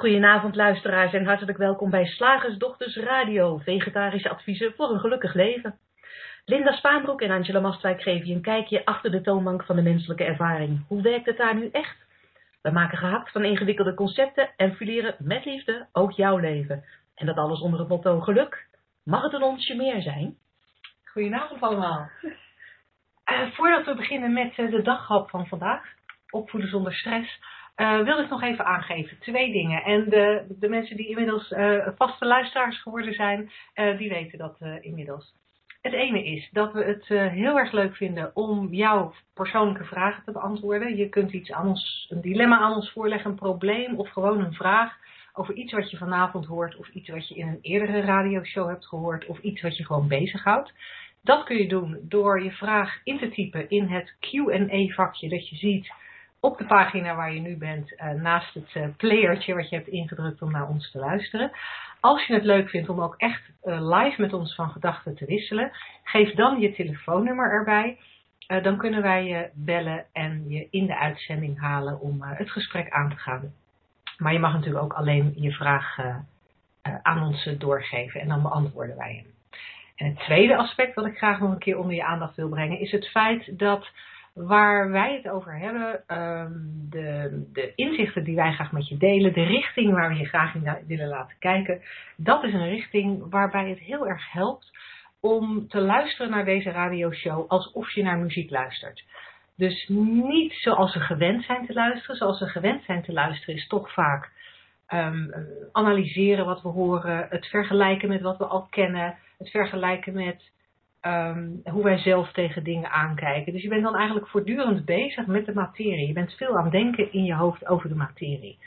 Goedenavond luisteraars en hartelijk welkom bij Slagersdochters Radio, vegetarische adviezen voor een gelukkig leven. Linda Spaanbroek en Angela Mastwijk geven je een kijkje achter de toonbank van de menselijke ervaring. Hoe werkt het daar nu echt? We maken gehakt van ingewikkelde concepten en fuseren met liefde ook jouw leven. En dat alles onder het motto geluk. Mag het een onsje meer zijn? Goedenavond allemaal. Uh, voordat we beginnen met uh, de daghap van vandaag, opvoeden zonder stress, uh, wil ik nog even aangeven. Twee dingen. En de, de mensen die inmiddels vaste luisteraars geworden zijn, die weten dat inmiddels. Het ene is dat we het heel erg leuk vinden om jouw persoonlijke vragen te beantwoorden. Je kunt iets aan ons, een dilemma aan ons voorleggen, een probleem of gewoon een vraag over iets wat je vanavond hoort of iets wat je in een eerdere radioshow hebt gehoord of iets wat je gewoon bezighoudt. Dat kun je doen door je vraag in te typen in het Q&A vakje dat je ziet op de pagina waar je nu bent, uh, naast het uh, playertje wat je hebt ingedrukt om naar ons te luisteren. Als je het leuk vindt om ook echt uh, live met ons van gedachten te wisselen, geef dan je telefoonnummer erbij. dan kunnen wij je bellen en je in de uitzending halen om het gesprek aan te gaan. Maar je mag natuurlijk ook alleen je vraag aan ons doorgeven en dan beantwoorden wij hem. En het tweede aspect wat ik graag nog een keer onder je aandacht wil brengen, is het feit dat waar wij het over hebben, ehm, de, de, inzichten die wij graag met je delen, de richting waar we je graag in willen laten kijken, dat is een richting waarbij het heel erg helpt om te luisteren naar deze radioshow alsof je naar muziek luistert. Dus niet zoals we gewend zijn te luisteren. Zoals we gewend zijn te luisteren is toch vaak um, analyseren wat we horen, het vergelijken met wat we al kennen, het vergelijken met um, hoe wij zelf tegen dingen aankijken. Dus je bent dan eigenlijk voortdurend bezig met de materie. Je bent veel aan het denken in je hoofd over de materie.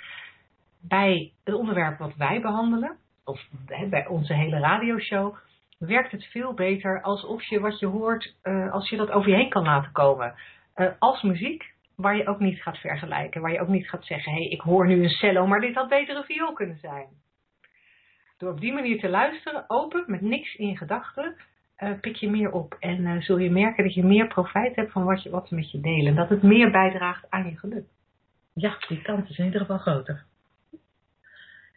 Bij het onderwerp wat wij behandelen, of bij onze hele radioshow, werkt het veel beter alsof je wat je hoort, uh, als je dat over je heen kan laten komen. Uh, als muziek, waar je ook niet gaat vergelijken. Waar je ook niet gaat zeggen, hé, hey, ik hoor nu een cello, maar dit had beter een viool kunnen zijn. Door op die manier te luisteren, open, met niks in gedachten, pik je meer op. En uh, zul je merken dat je meer profijt hebt van wat, je, wat ze met je delen. Dat het meer bijdraagt aan je geluk. Ja, die kant is in ieder geval groter.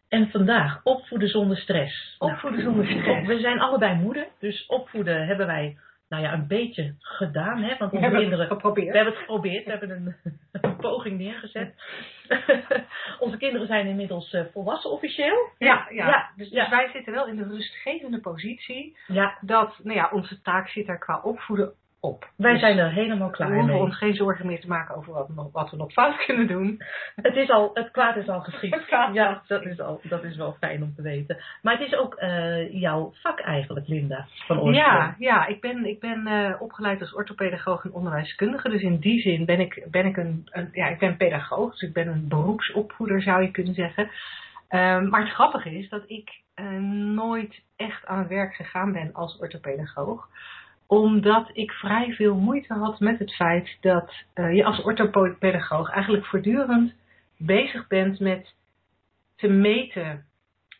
En vandaag opvoeden zonder stress. Opvoeden zonder stress. We zijn allebei moeder, dus opvoeden hebben wij nou ja, een beetje gedaan. Hè? Want onze we kinderen, geprobeerd. We hebben het geprobeerd. We hebben een, een poging neergezet. onze kinderen zijn inmiddels uh, volwassen officieel. Ja, ja. ja dus, dus, wij zitten wel in de rustgevende positie. Ja. Dat nou ja, onze taak zit er qua opvoeden op. Wij dus zijn er helemaal klaar mee. We hoeven ons geen zorgen meer te maken over wat, wat, we nog fout kunnen doen. Het, is al, het kwaad is al geschied. ja, dat is, al, dat is wel fijn om te weten. Maar het is ook uh, jouw vak eigenlijk, Linda, van oorsprong. Ja, ja ik ben, ik ben uh, opgeleid als orthopedagoog en onderwijskundige. Dus in die zin ben ik, ben ik een, een, ja, ik ben pedagoog. Dus ik ben een beroepsopvoeder, zou je kunnen zeggen. Um, maar het grappige is dat ik uh, nooit echt aan het werk gegaan ben als orthopedagoog omdat ik vrij veel moeite had met het feit dat uh, je als orthopedagoog eigenlijk voortdurend bezig bent met te meten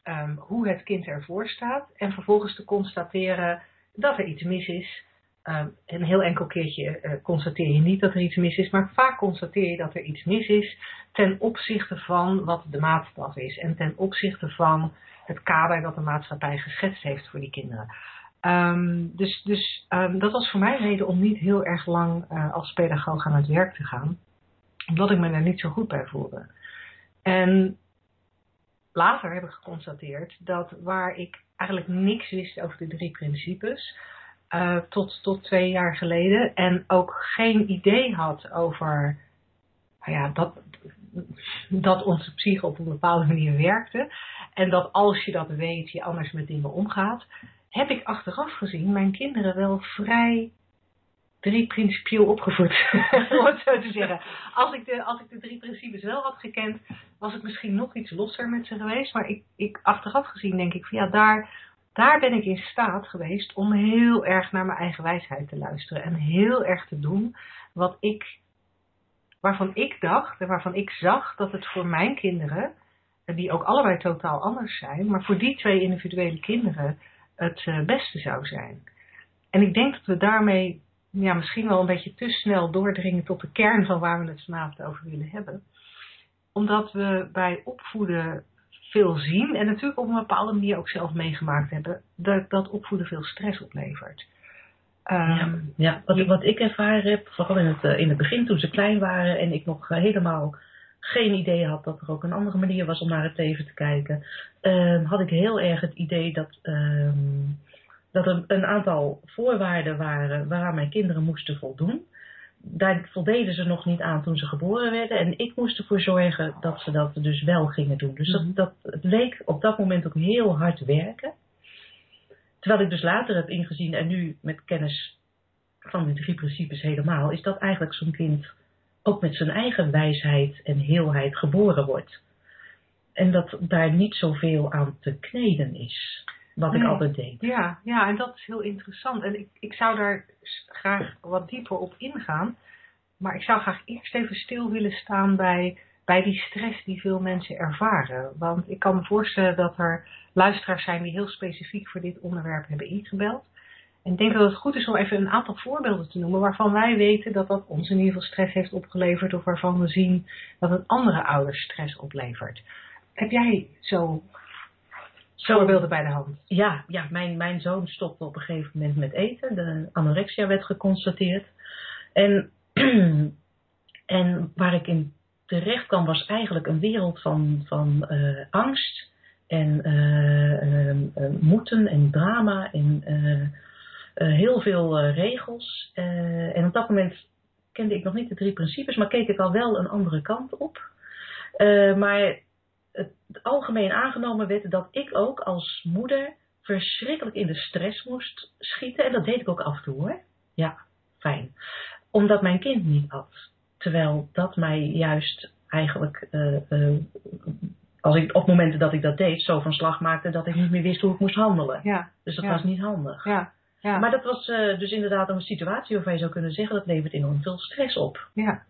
um, hoe het kind ervoor staat en vervolgens te constateren dat er iets mis is. Um, een heel enkel keertje uh, constateer je niet dat er iets mis is, maar vaak constateer je dat er iets mis is ten opzichte van wat de maatstaf is en ten opzichte van het kader dat de maatschappij geschetst heeft voor die kinderen. Um, dus dus um, dat was voor mij reden om niet heel erg lang uh, als pedagoog aan het werk te gaan. Omdat ik me daar niet zo goed bij voelde. En later heb ik geconstateerd dat waar ik eigenlijk niks wist over de drie principes, uh, tot, tot twee jaar geleden, en ook geen idee had over nou ja, dat, dat onze psyche op een bepaalde manier werkte. En dat als je dat weet, je anders met dingen omgaat heb ik achteraf gezien mijn kinderen wel vrij drie principieel opgevoed, om het zo te zeggen. Als ik, de, als ik de drie principes wel had gekend, was ik misschien nog iets losser met ze geweest. Maar ik, ik, achteraf gezien denk ik van ja, daar, daar ben ik in staat geweest om heel erg naar mijn eigen wijsheid te luisteren. En heel erg te doen wat ik, waarvan ik dacht en waarvan ik zag dat het voor mijn kinderen, die ook allebei totaal anders zijn, maar voor die twee individuele kinderen het eh, beste zou zijn. En ik denk dat we daarmee ja, misschien wel een beetje te snel doordringen tot de kern van waar we het vanavond over willen hebben. Omdat we bij opvoeden veel zien en natuurlijk op een bepaalde manier ook zelf meegemaakt hebben dat, dat opvoeden veel stress oplevert. ja, Ehm, ja. Wat, wat ik ervaren heb, vooral in het, eh, in het begin toen ze klein waren en ik nog eh, helemaal geen idee had dat er ook een andere manier was om naar het leven te kijken, ehm, had ik heel erg het idee dat, ehm, dat er een aantal voorwaarden waren waaraan mijn kinderen moesten voldoen. Daar voldeden ze nog niet aan toen ze geboren werden. En ik moest ervoor zorgen dat ze dat dus wel gingen doen. Dus Mhm. dat, dat, het leek op dat moment ook heel hard werken. Terwijl ik dus later heb ingezien en nu met kennis van die drie principes helemaal, is dat eigenlijk zo'n kind ook met zijn eigen wijsheid en heelheid geboren wordt. En dat daar niet zoveel aan te kneden is. Wat ik altijd deed. Ja, ja, en dat is heel interessant. En ik, ik zou daar graag wat dieper op ingaan. Maar ik zou graag eerst even stil willen staan bij, bij die stress die veel mensen ervaren. Want ik kan me voorstellen dat er luisteraars zijn die heel specifiek voor dit onderwerp hebben ingebeld. En ik denk dat het goed is om even een aantal voorbeelden te noemen waarvan wij weten dat dat ons in ieder geval stress heeft opgeleverd. Of waarvan we zien dat het andere ouders stress oplevert. Heb jij zo voorbeelden bij de hand? Ja, ja mijn, mijn zoon stopte op een gegeven moment met eten. De anorexia werd geconstateerd. En, en waar ik in terecht kwam was eigenlijk een wereld van, van eh, angst en eh, eh, moeten en drama en heel veel eh, regels. Eh, en op dat moment kende ik nog niet de drie principes, maar keek ik al wel een andere kant op. Eh, maar het algemeen aangenomen werd dat ik ook als moeder verschrikkelijk in de stress moest schieten. En dat deed ik ook af en toe hoor. Ja, fijn. Omdat mijn kind niet at. Terwijl dat mij juist eigenlijk, eh, eh, als ik, op momenten dat ik dat deed, zo van slag maakte dat ik niet meer wist hoe ik moest handelen. Ja, Dus dat Ja. was niet handig. ja, ja. Maar dat was eh, dus inderdaad een situatie waarvan je zou kunnen zeggen dat levert enorm veel stress op. Ja.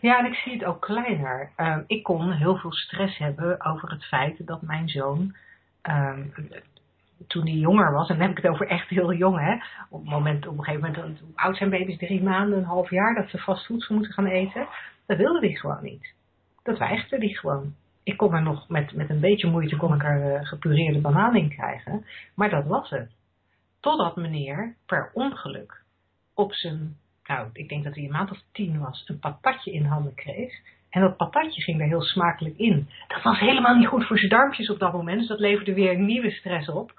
ja, en ik zie het ook kleiner. Ehm, ik kon heel veel stress hebben over het feit dat mijn zoon, ehm, toen hij jonger was, en dan heb ik het over echt heel jong, hè, op, het moment, op een gegeven moment, hoe oud zijn baby's, drie maanden, een half jaar, dat ze vast voedsel moeten gaan eten, dat wilde hij gewoon niet. Dat weigerde hij gewoon. Ik kon er nog met, met een beetje moeite kon ik er eh, gepureerde banaan in krijgen, maar dat was het. Totdat meneer per ongeluk op zijn nou, ik denk dat hij een maand of tien was, een patatje in handen kreeg. En dat patatje ging er heel smakelijk in. Dat was helemaal niet goed voor zijn darmpjes op dat moment. Dus dat leverde weer nieuwe stress op.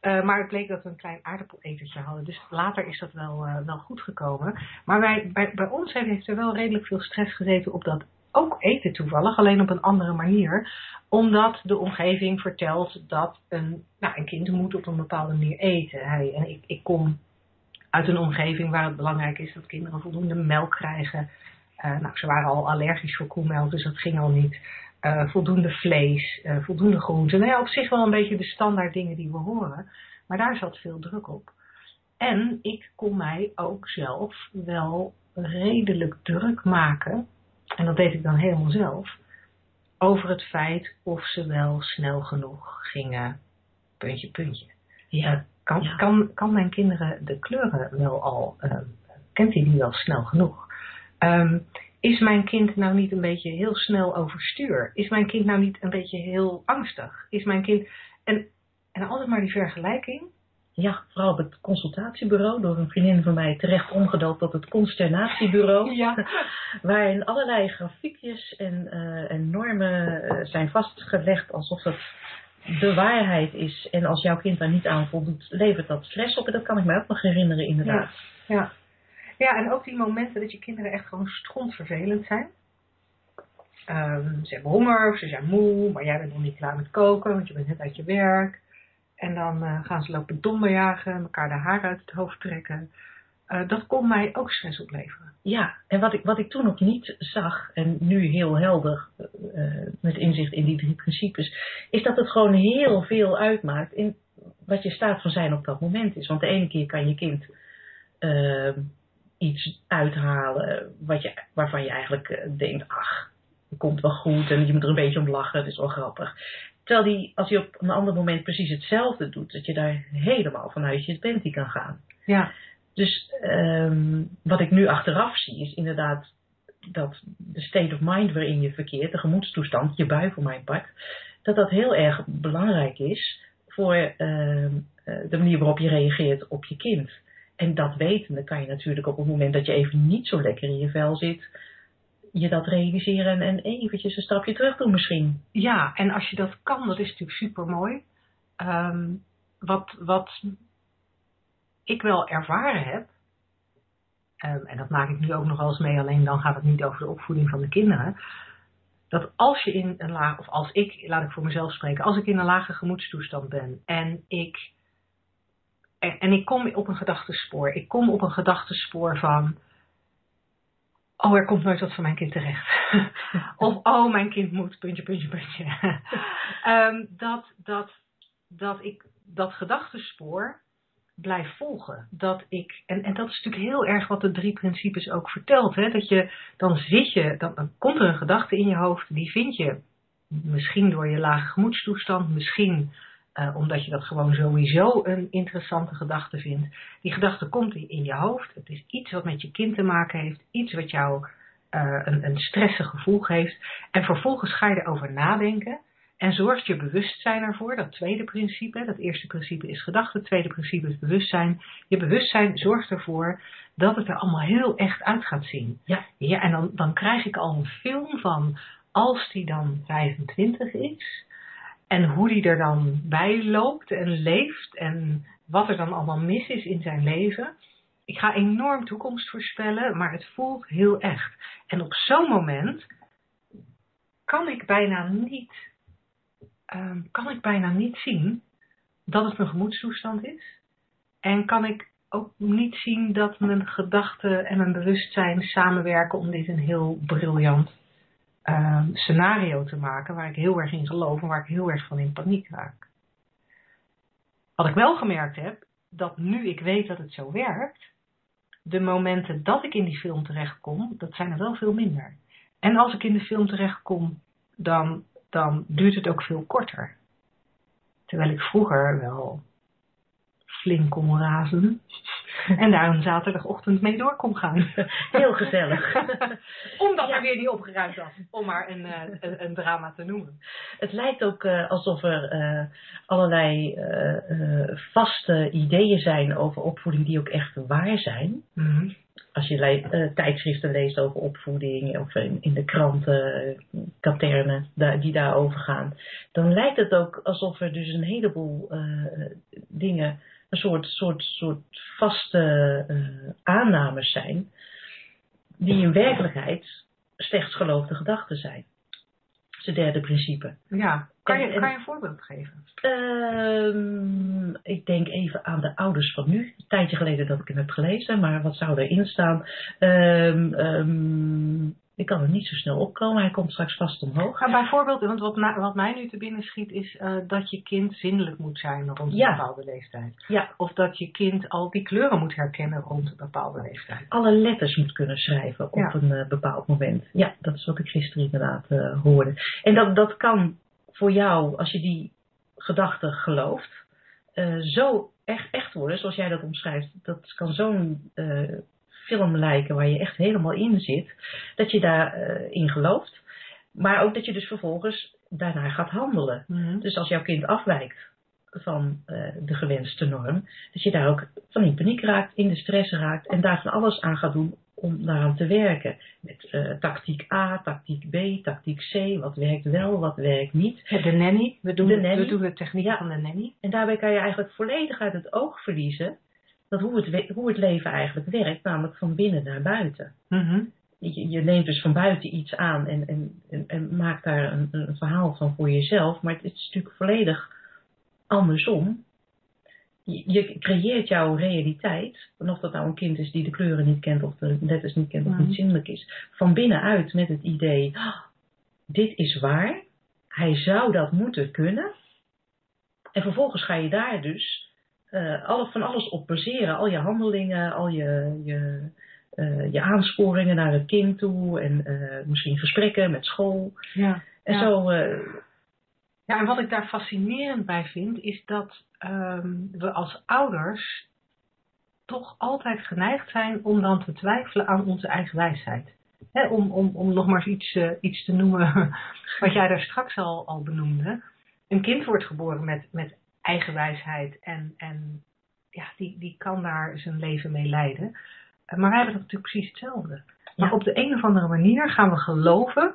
Eh, maar het bleek dat we een klein aardappeletertje hadden. Dus later is dat wel, eh, wel goed gekomen. Maar wij, bij, bij ons heeft er wel redelijk veel stress gezeten op dat ook eten toevallig. Alleen op een andere manier. Omdat de omgeving vertelt dat een, nou, een kind moet op een bepaalde manier eten. Hij, en ik, ik kom uit een omgeving waar het belangrijk is dat kinderen voldoende melk krijgen. Eh, nou, ze waren al allergisch voor koemelk, dus dat ging al niet. Eh, voldoende vlees, eh, voldoende groenten. Nou op zich wel een beetje de standaard dingen die we horen. Maar daar zat veel druk op. En ik kon mij ook zelf wel redelijk druk maken. En dat deed ik dan helemaal zelf. Over het feit of ze wel snel genoeg gingen. Puntje, puntje. Ja, Kan, Ja. kan, kan mijn kinderen de kleuren wel al, ehm, kent hij die wel snel genoeg? Ehm, is mijn kind nou niet een beetje heel snel overstuur? Is mijn kind nou niet een beetje heel angstig? Is mijn kind. En, en altijd maar die vergelijking. Ja, vooral op het consultatiebureau door een vriendin van mij terecht omgedoopt tot het consternatiebureau. Ja. Waarin allerlei grafiekjes en, eh, en normen eh, zijn vastgelegd alsof het de waarheid is. En als jouw kind daar niet aan voldoet, levert dat stress op. En dat kan ik mij ook nog herinneren, inderdaad. Ja. ja, en ook die momenten dat je kinderen echt gewoon strontvervelend zijn. Ehm, ze hebben honger of ze zijn moe, maar jij bent nog niet klaar met koken, want je bent net uit je werk. En dan eh, gaan ze lopen donderjagen, elkaar de haar uit het hoofd trekken. Eh, dat kon mij ook stress opleveren. Ja, en wat ik, wat ik toen nog niet zag, en nu heel helder eh, met inzicht in die drie principes, is dat het gewoon heel veel uitmaakt in wat je staat van zijn op dat moment is. Want de ene keer kan je kind iets uithalen wat je, waarvan je eigenlijk denkt, ach, het komt wel goed en je moet er een beetje om lachen, het is wel grappig. Terwijl die, als je op een ander moment precies hetzelfde doet, dat je daar helemaal vanuit je panty kan gaan. Ja, Dus ehm, wat ik nu achteraf zie is inderdaad dat de state of mind waarin je verkeert, de gemoedstoestand, je bui voor mijn part, dat dat heel erg belangrijk is voor ehm, eh, de manier waarop je reageert op je kind. En dat wetende kan je natuurlijk op het moment dat je even niet zo lekker in je vel zit, je dat realiseren en eventjes een stapje terug doen misschien. Ja, en als je dat kan, dat is natuurlijk super mooi. wat, wat ik wel ervaren heb, um, en dat maak ik nu ook nog wel eens mee, alleen dan gaat het niet over de opvoeding van de kinderen. Dat als je in een laag, of als ik, laat ik voor mezelf spreken, als ik in een lage gemoedstoestand ben en ik, en, en ik kom op een gedachtespoor, ik kom op een gedachtespoor van, oh, er komt nooit wat van mijn kind terecht. of, oh, mijn kind moet, puntje, puntje, puntje. um, dat, dat, dat ik dat gedachtespoor blijf volgen. Dat ik, en, en dat is natuurlijk heel erg wat de drie principes ook vertelt. Hè? Dat je, dan zit je, dan, dan komt er een gedachte in je hoofd, die vind je misschien door je lage gemoedstoestand, misschien uh, omdat je dat gewoon sowieso een interessante gedachte vindt. Die gedachte komt in je hoofd. Het is iets wat met je kind te maken heeft. Iets wat jou uh, een, een stressig gevoel geeft. En vervolgens ga je erover nadenken. En zorgt je bewustzijn ervoor, dat tweede principe, dat eerste principe is gedachte, het tweede principe is bewustzijn. Je bewustzijn zorgt ervoor dat het er allemaal heel echt uit gaat zien. Ja. ja en dan, dan krijg ik al een film van als die dan 25 is en hoe die er dan bij loopt en leeft en wat er dan allemaal mis is in zijn leven. Ik ga enorm toekomst voorspellen, maar het voelt heel echt. En op zo'n moment kan ik bijna niet um, kan ik bijna niet zien dat het mijn gemoedstoestand is. En kan ik ook niet zien dat mijn gedachten en mijn bewustzijn samenwerken om dit een heel briljant uh, scenario te maken waar ik heel erg in geloof en waar ik heel erg van in paniek raak. Wat ik wel gemerkt heb, dat nu ik weet dat het zo werkt, de momenten dat ik in die film terechtkom, dat zijn er wel veel minder. En als ik in de film terechtkom, dan dan duurt het ook veel korter. Terwijl ik vroeger wel flink kon razen. En daar een zaterdagochtend mee door kon gaan. Heel gezellig. Omdat ja. er weer niet opgeruimd was, om maar een, uh, een, een, drama te noemen. Het lijkt ook uh, alsof er uh, allerlei vaste ideeën zijn over opvoeding die ook echt waar zijn. Mm -hmm als je tijdschriften leest over opvoeding of in, in de kranten, katernen die daarover gaan, dan lijkt het ook alsof er dus een heleboel dingen, een soort, soort, soort vaste uh, aannames zijn, die in werkelijkheid slechts geloofde gedachten zijn. Dat is het derde principe. Ja, kan je, en, kan je een voorbeeld geven? Uh, ik denk even aan de ouders van nu. Een tijdje geleden dat ik het heb gelezen, maar wat zou erin staan? Um, um, ik kan er niet zo snel opkomen, hij komt straks vast omhoog. Maar bijvoorbeeld, want wat, wat mij nu te binnen schiet, is uh, dat je kind zindelijk moet zijn rond een ja. bepaalde leeftijd. Ja. Of dat je kind al die kleuren moet herkennen rond een bepaalde leeftijd. Alle letters moet kunnen schrijven op Ja. een uh, bepaald moment. Ja, dat is wat ik gisteren inderdaad uh, hoorde. En dat, dat kan voor jou, als je die gedachte gelooft, zo echt, echt worden, zoals jij dat omschrijft. Dat kan zo'n film lijken waar je echt helemaal in zit, dat je daarin uh, in gelooft. Maar ook dat je dus vervolgens daarna gaat handelen. Mm -hmm. Dus als jouw kind afwijkt van de gewenste norm, dat je daar ook van in paniek raakt, in de stress raakt en daar van alles aan gaat doen om daaraan te werken. Met uh, tactiek A, tactiek B, tactiek C, wat werkt wel, wat werkt niet. De nanny, we doen, de, de, nanny. We doen de techniek ja. van de nanny. En daarbij kan je eigenlijk volledig uit het oog verliezen dat hoe, het, hoe het leven eigenlijk werkt, namelijk van binnen naar buiten. Mm -hmm. je, je, neemt dus van buiten iets aan en, en, en, en maakt daar een, een, verhaal van voor jezelf, maar het is natuurlijk volledig andersom je creëert jouw realiteit, en of dat nou een kind is die de kleuren niet kent of de letters niet kent of Mhm. niet zindelijk is, van binnenuit met het idee, oh, dit is waar, hij zou dat moeten kunnen. En vervolgens ga je daar dus uh, alle, van alles op baseren, al je handelingen, al je, je, uh, je aansporingen naar het kind toe en uh, misschien gesprekken met school. Ja. En ja. zo ja, en wat ik daar fascinerend bij vind, is dat um, we als ouders toch altijd geneigd zijn om dan te twijfelen aan onze eigen wijsheid. He, om, om, om nog maar eens iets, uh, iets te noemen wat jij daar straks al, al benoemde. een kind wordt geboren met, met eigen wijsheid en, en ja, die, die kan daar zijn leven mee leiden. Eh, Maar wij hebben dat natuurlijk precies hetzelfde. Maar Ja. op de een of andere manier gaan we geloven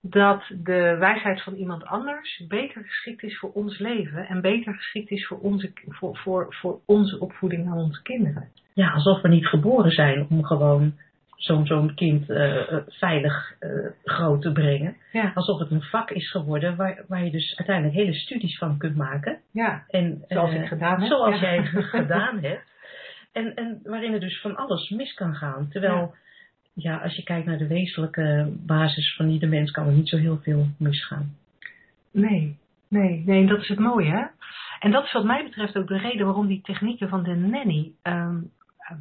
dat de wijsheid van iemand anders beter geschikt is voor ons leven en beter geschikt is voor onze, voor, voor, voor onze opvoeding aan onze kinderen. Ja, alsof we niet geboren zijn om gewoon zo'n zo'n kind eh, veilig eh, groot te brengen. Ja, Alsof het een vak is geworden waar, waar je dus uiteindelijk hele studies van kunt maken. ja. En, Zoals eh, ik gedaan heb. Zoals Ja. jij gedaan hebt. En, en waarin er dus van alles mis kan gaan. Terwijl, ja. als je kijkt naar de wezenlijke basis van ieder mens, kan er niet zo heel veel misgaan. Nee, nee, nee, dat is het mooie. Hè? En dat is wat mij betreft ook de reden waarom die technieken van de nanny ehm, eh,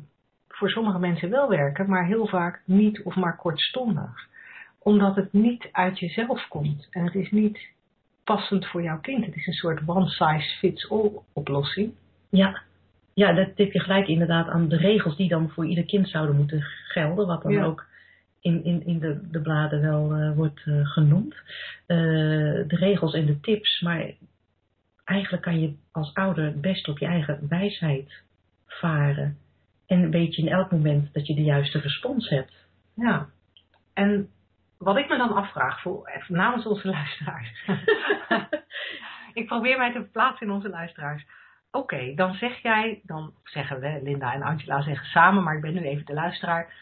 voor sommige mensen wel werken, maar heel vaak niet of maar kortstondig. Omdat het niet uit jezelf komt en het is niet passend voor jouw kind. Het is een soort one size fits all oplossing. Ja, ja dat tip je gelijk inderdaad aan de regels die dan voor ieder kind zouden moeten gelden. Wat dan Ja. ook in, in, in de, de bladen wel eh, wordt eh, genoemd. Eh, de regels en de tips. Maar eigenlijk kan je als ouder best op je eigen wijsheid varen. En weet je in elk moment dat je de juiste respons hebt. Ja. En wat ik me dan afvraag, voor, even namens onze luisteraars. ik probeer mij te verplaatsen in onze luisteraars. Oké, dan zeg jij, dan zeggen we, Linda en Angela zeggen samen, maar ik ben nu even de luisteraar.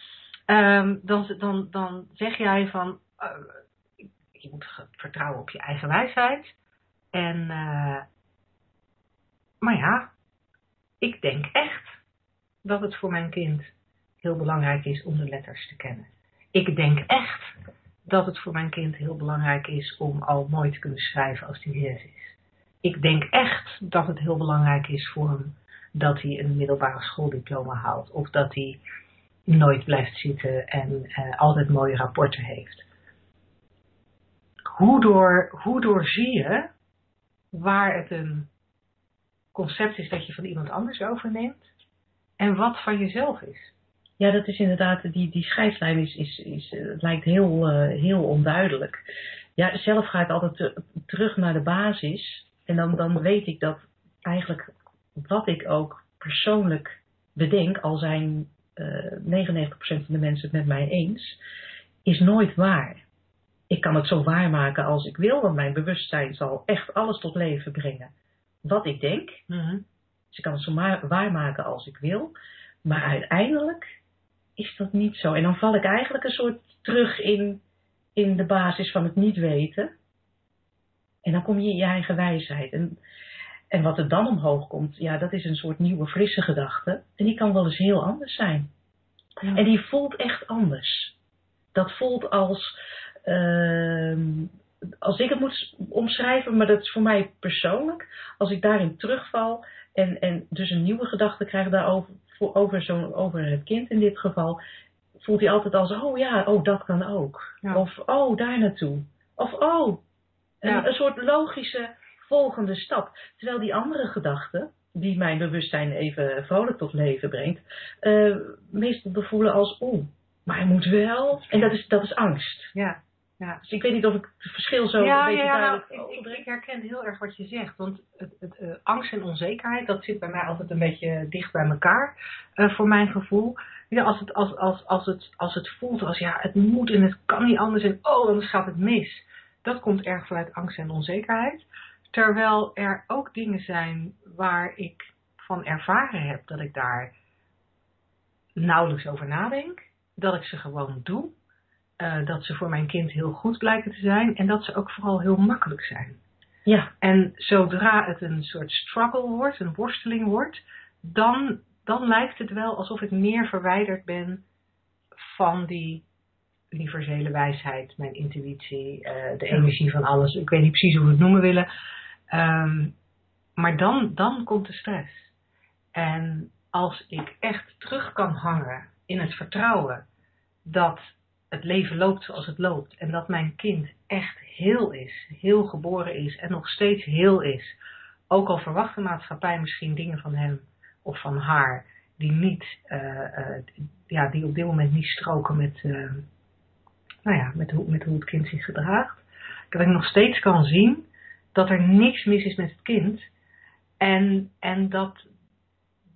Ehm, dan, dan, dan zeg jij van, eh, je moet vertrouwen op je eigen wijsheid. En, eh, maar ja, ik denk echt dat het voor mijn kind heel belangrijk is om de letters te kennen. Ik denk echt dat het voor mijn kind heel belangrijk is om al mooi te kunnen schrijven als hij zes is. Ik denk echt dat het heel belangrijk is voor hem dat hij een middelbare schooldiploma haalt. Of dat hij nooit blijft zitten en eh, altijd mooie rapporten heeft. Hoe, door, hoe doorzie je waar het een concept is dat je van iemand anders overneemt en wat van jezelf is? Ja, dat is inderdaad, die, die scheidslijn is, is, is, eh, het lijkt heel, eh, heel onduidelijk. Ja, zelf ga ik altijd te- terug naar de basis. En dan, dan weet ik dat eigenlijk wat ik ook persoonlijk bedenk, al zijn eh 99% van de mensen het met mij eens, is nooit waar. Ik kan het zo waarmaken als ik wil, want mijn bewustzijn zal echt alles tot leven brengen. Wat ik denk, dus ik kan het zo waarmaken als ik wil. Maar uiteindelijk is dat niet zo. En dan val ik eigenlijk een soort terug in, in de basis van het niet weten. En dan kom je in je eigen wijsheid. En, en wat er dan omhoog komt, ja, dat is een soort nieuwe, frisse gedachte. En die kan wel eens heel anders zijn. En die voelt echt anders. Dat voelt als, ehm, als ik het moet omschrijven, maar dat is voor mij persoonlijk. Als ik daarin terugval en, en dus een nieuwe gedachte krijg daarover, over, zo'n over het kind in dit geval, voelt hij altijd als, oh ja, oh dat kan ook. Ja. Of oh, daar naartoe. Of oh, een, Ja. een soort logische volgende stap. Terwijl die andere gedachte, die mijn bewustzijn even vrolijk tot leven brengt, eh, meestal bevoelen als, oeh, maar hij moet wel. En dat is, dat is angst. Ja, ja. Dus ik weet niet of ik het verschil zo ja, een beetje ja, nou, ik, ik herken heel erg wat je zegt. Want het, het, eh, angst en onzekerheid, dat zit bij mij altijd een beetje dicht bij elkaar. eh, voor mijn gevoel. Ja, als, het, als, als, als, het, als het voelt als ja, het moet en het kan niet anders. En oh, anders gaat het mis. Dat komt erg vanuit angst en onzekerheid. Terwijl er ook dingen zijn waar ik van ervaren heb dat ik daar nauwelijks over nadenk. Dat ik ze gewoon doe. Eh, dat ze voor mijn kind heel goed blijken te zijn. En dat ze ook vooral heel makkelijk zijn. Ja, En zodra het een soort struggle wordt, een worsteling wordt, dan, dan lijkt het wel alsof ik meer verwijderd ben van die universele wijsheid, mijn intuïtie, eh, de energie van alles. Ik weet niet precies hoe we het noemen willen. Ehm, maar dan, dan komt de stress. En als ik echt terug kan hangen in het vertrouwen dat het leven loopt zoals het loopt en dat mijn kind echt heel is, heel geboren is en nog steeds heel is, ook al verwacht de maatschappij misschien dingen van hem of van haar die niet, eh, eh, ja, die op dit moment niet stroken met, eh, nou ja, met, hoe, met hoe het kind zich gedraagt, dat ik nog steeds kan zien dat er niks mis is met het kind. En, en dat,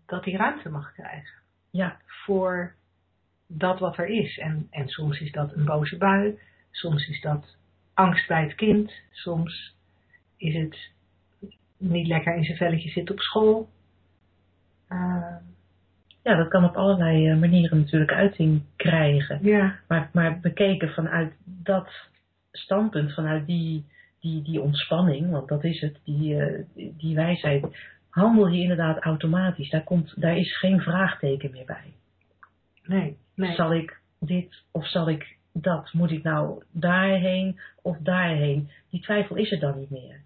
dat hij ruimte mag krijgen. Ja. Voor dat wat er is. En, en soms is dat een boze bui. Soms is dat angst bij het kind. Soms is het niet lekker in zijn velletje zitten op school. Uh, ja, dat kan op allerlei eh, manieren natuurlijk uiting krijgen. Ja. Maar, maar bekeken vanuit dat standpunt, vanuit die, die, die ontspanning, want dat is het, die, uh, die wijsheid, handel je inderdaad automatisch. Daar, komt, daar is geen vraagteken meer bij. Nee, nee. Zal ik dit of zal ik dat? Moet ik nou daarheen of daarheen? Die twijfel is er dan niet meer.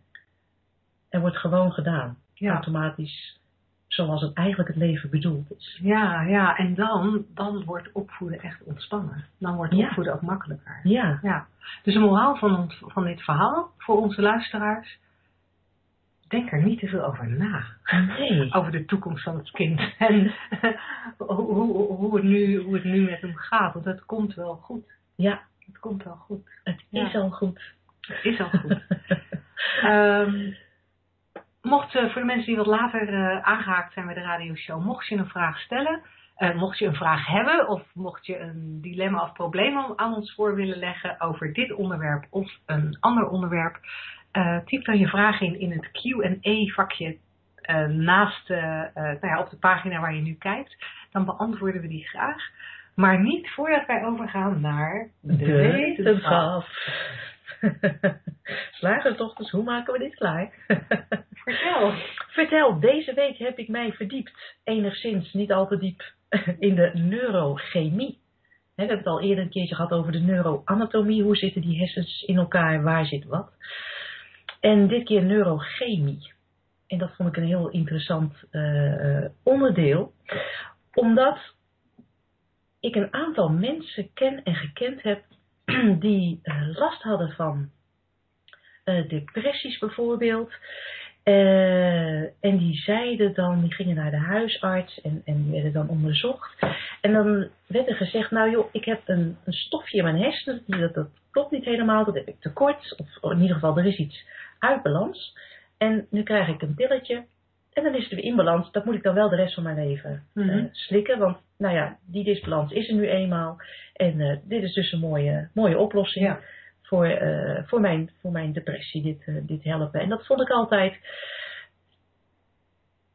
Er wordt gewoon gedaan. Ja. Automatisch zoals het eigenlijk het leven bedoeld is. Ja, ja, en dan, dan wordt opvoeden echt ontspannen. Dan wordt Ja. opvoeden ook makkelijker. Ja, Ja. Dus de moraal van, ons, van dit verhaal voor onze luisteraars. Denk er niet te veel over na. nee. Over de toekomst van het kind. En hoe, hoe, hoe, het nu, hoe het nu met hem gaat. Want het komt wel goed. Ja, Het komt wel goed. het Ja. is al goed. Het is al goed. Ehm, mocht, eh, voor de mensen die wat later eh, aangehaakt zijn bij de radioshow, mocht je een vraag stellen, eh, mocht je een vraag hebben of mocht je een dilemma of probleem aan ons voor willen leggen over dit onderwerp of een ander onderwerp, eh, typ dan je vraag in in het Q&A vakje eh, naast, eh, nou ja, op de pagina waar je nu kijkt. Dan beantwoorden we die graag. Maar niet voordat wij overgaan naar de, wetenschap. Slagersdochters, hoe maken we dit klaar? Vertel. Vertel, deze week heb ik mij verdiept, enigszins niet al te diep, in de neurochemie. We hebben het al eerder een keertje gehad over de neuroanatomie. Hoe zitten die hersens in elkaar? Waar zit wat? En dit keer neurochemie. En dat vond ik een heel interessant eh, onderdeel. Omdat ik een aantal mensen ken en gekend heb die eh, last hadden van eh, depressies bijvoorbeeld. Eh, en die zeiden dan, die gingen naar de huisarts en, en die werden dan onderzocht. En dan werd er gezegd, nou joh, ik heb een, een stofje in mijn hersenen, dat, dat klopt niet helemaal, dat heb ik tekort. Of in ieder geval, er is iets uit balans. En nu krijg ik een pilletje en dan is het weer in balans. Dat moet ik dan wel de rest van mijn leven eh, Mhm. slikken. Want nou ja, die disbalans is er nu eenmaal. En eh, dit is dus een mooie, mooie oplossing Ja. Voor, eh, voor, mijn, voor mijn depressie, dit, eh, dit helpen. En dat vond ik altijd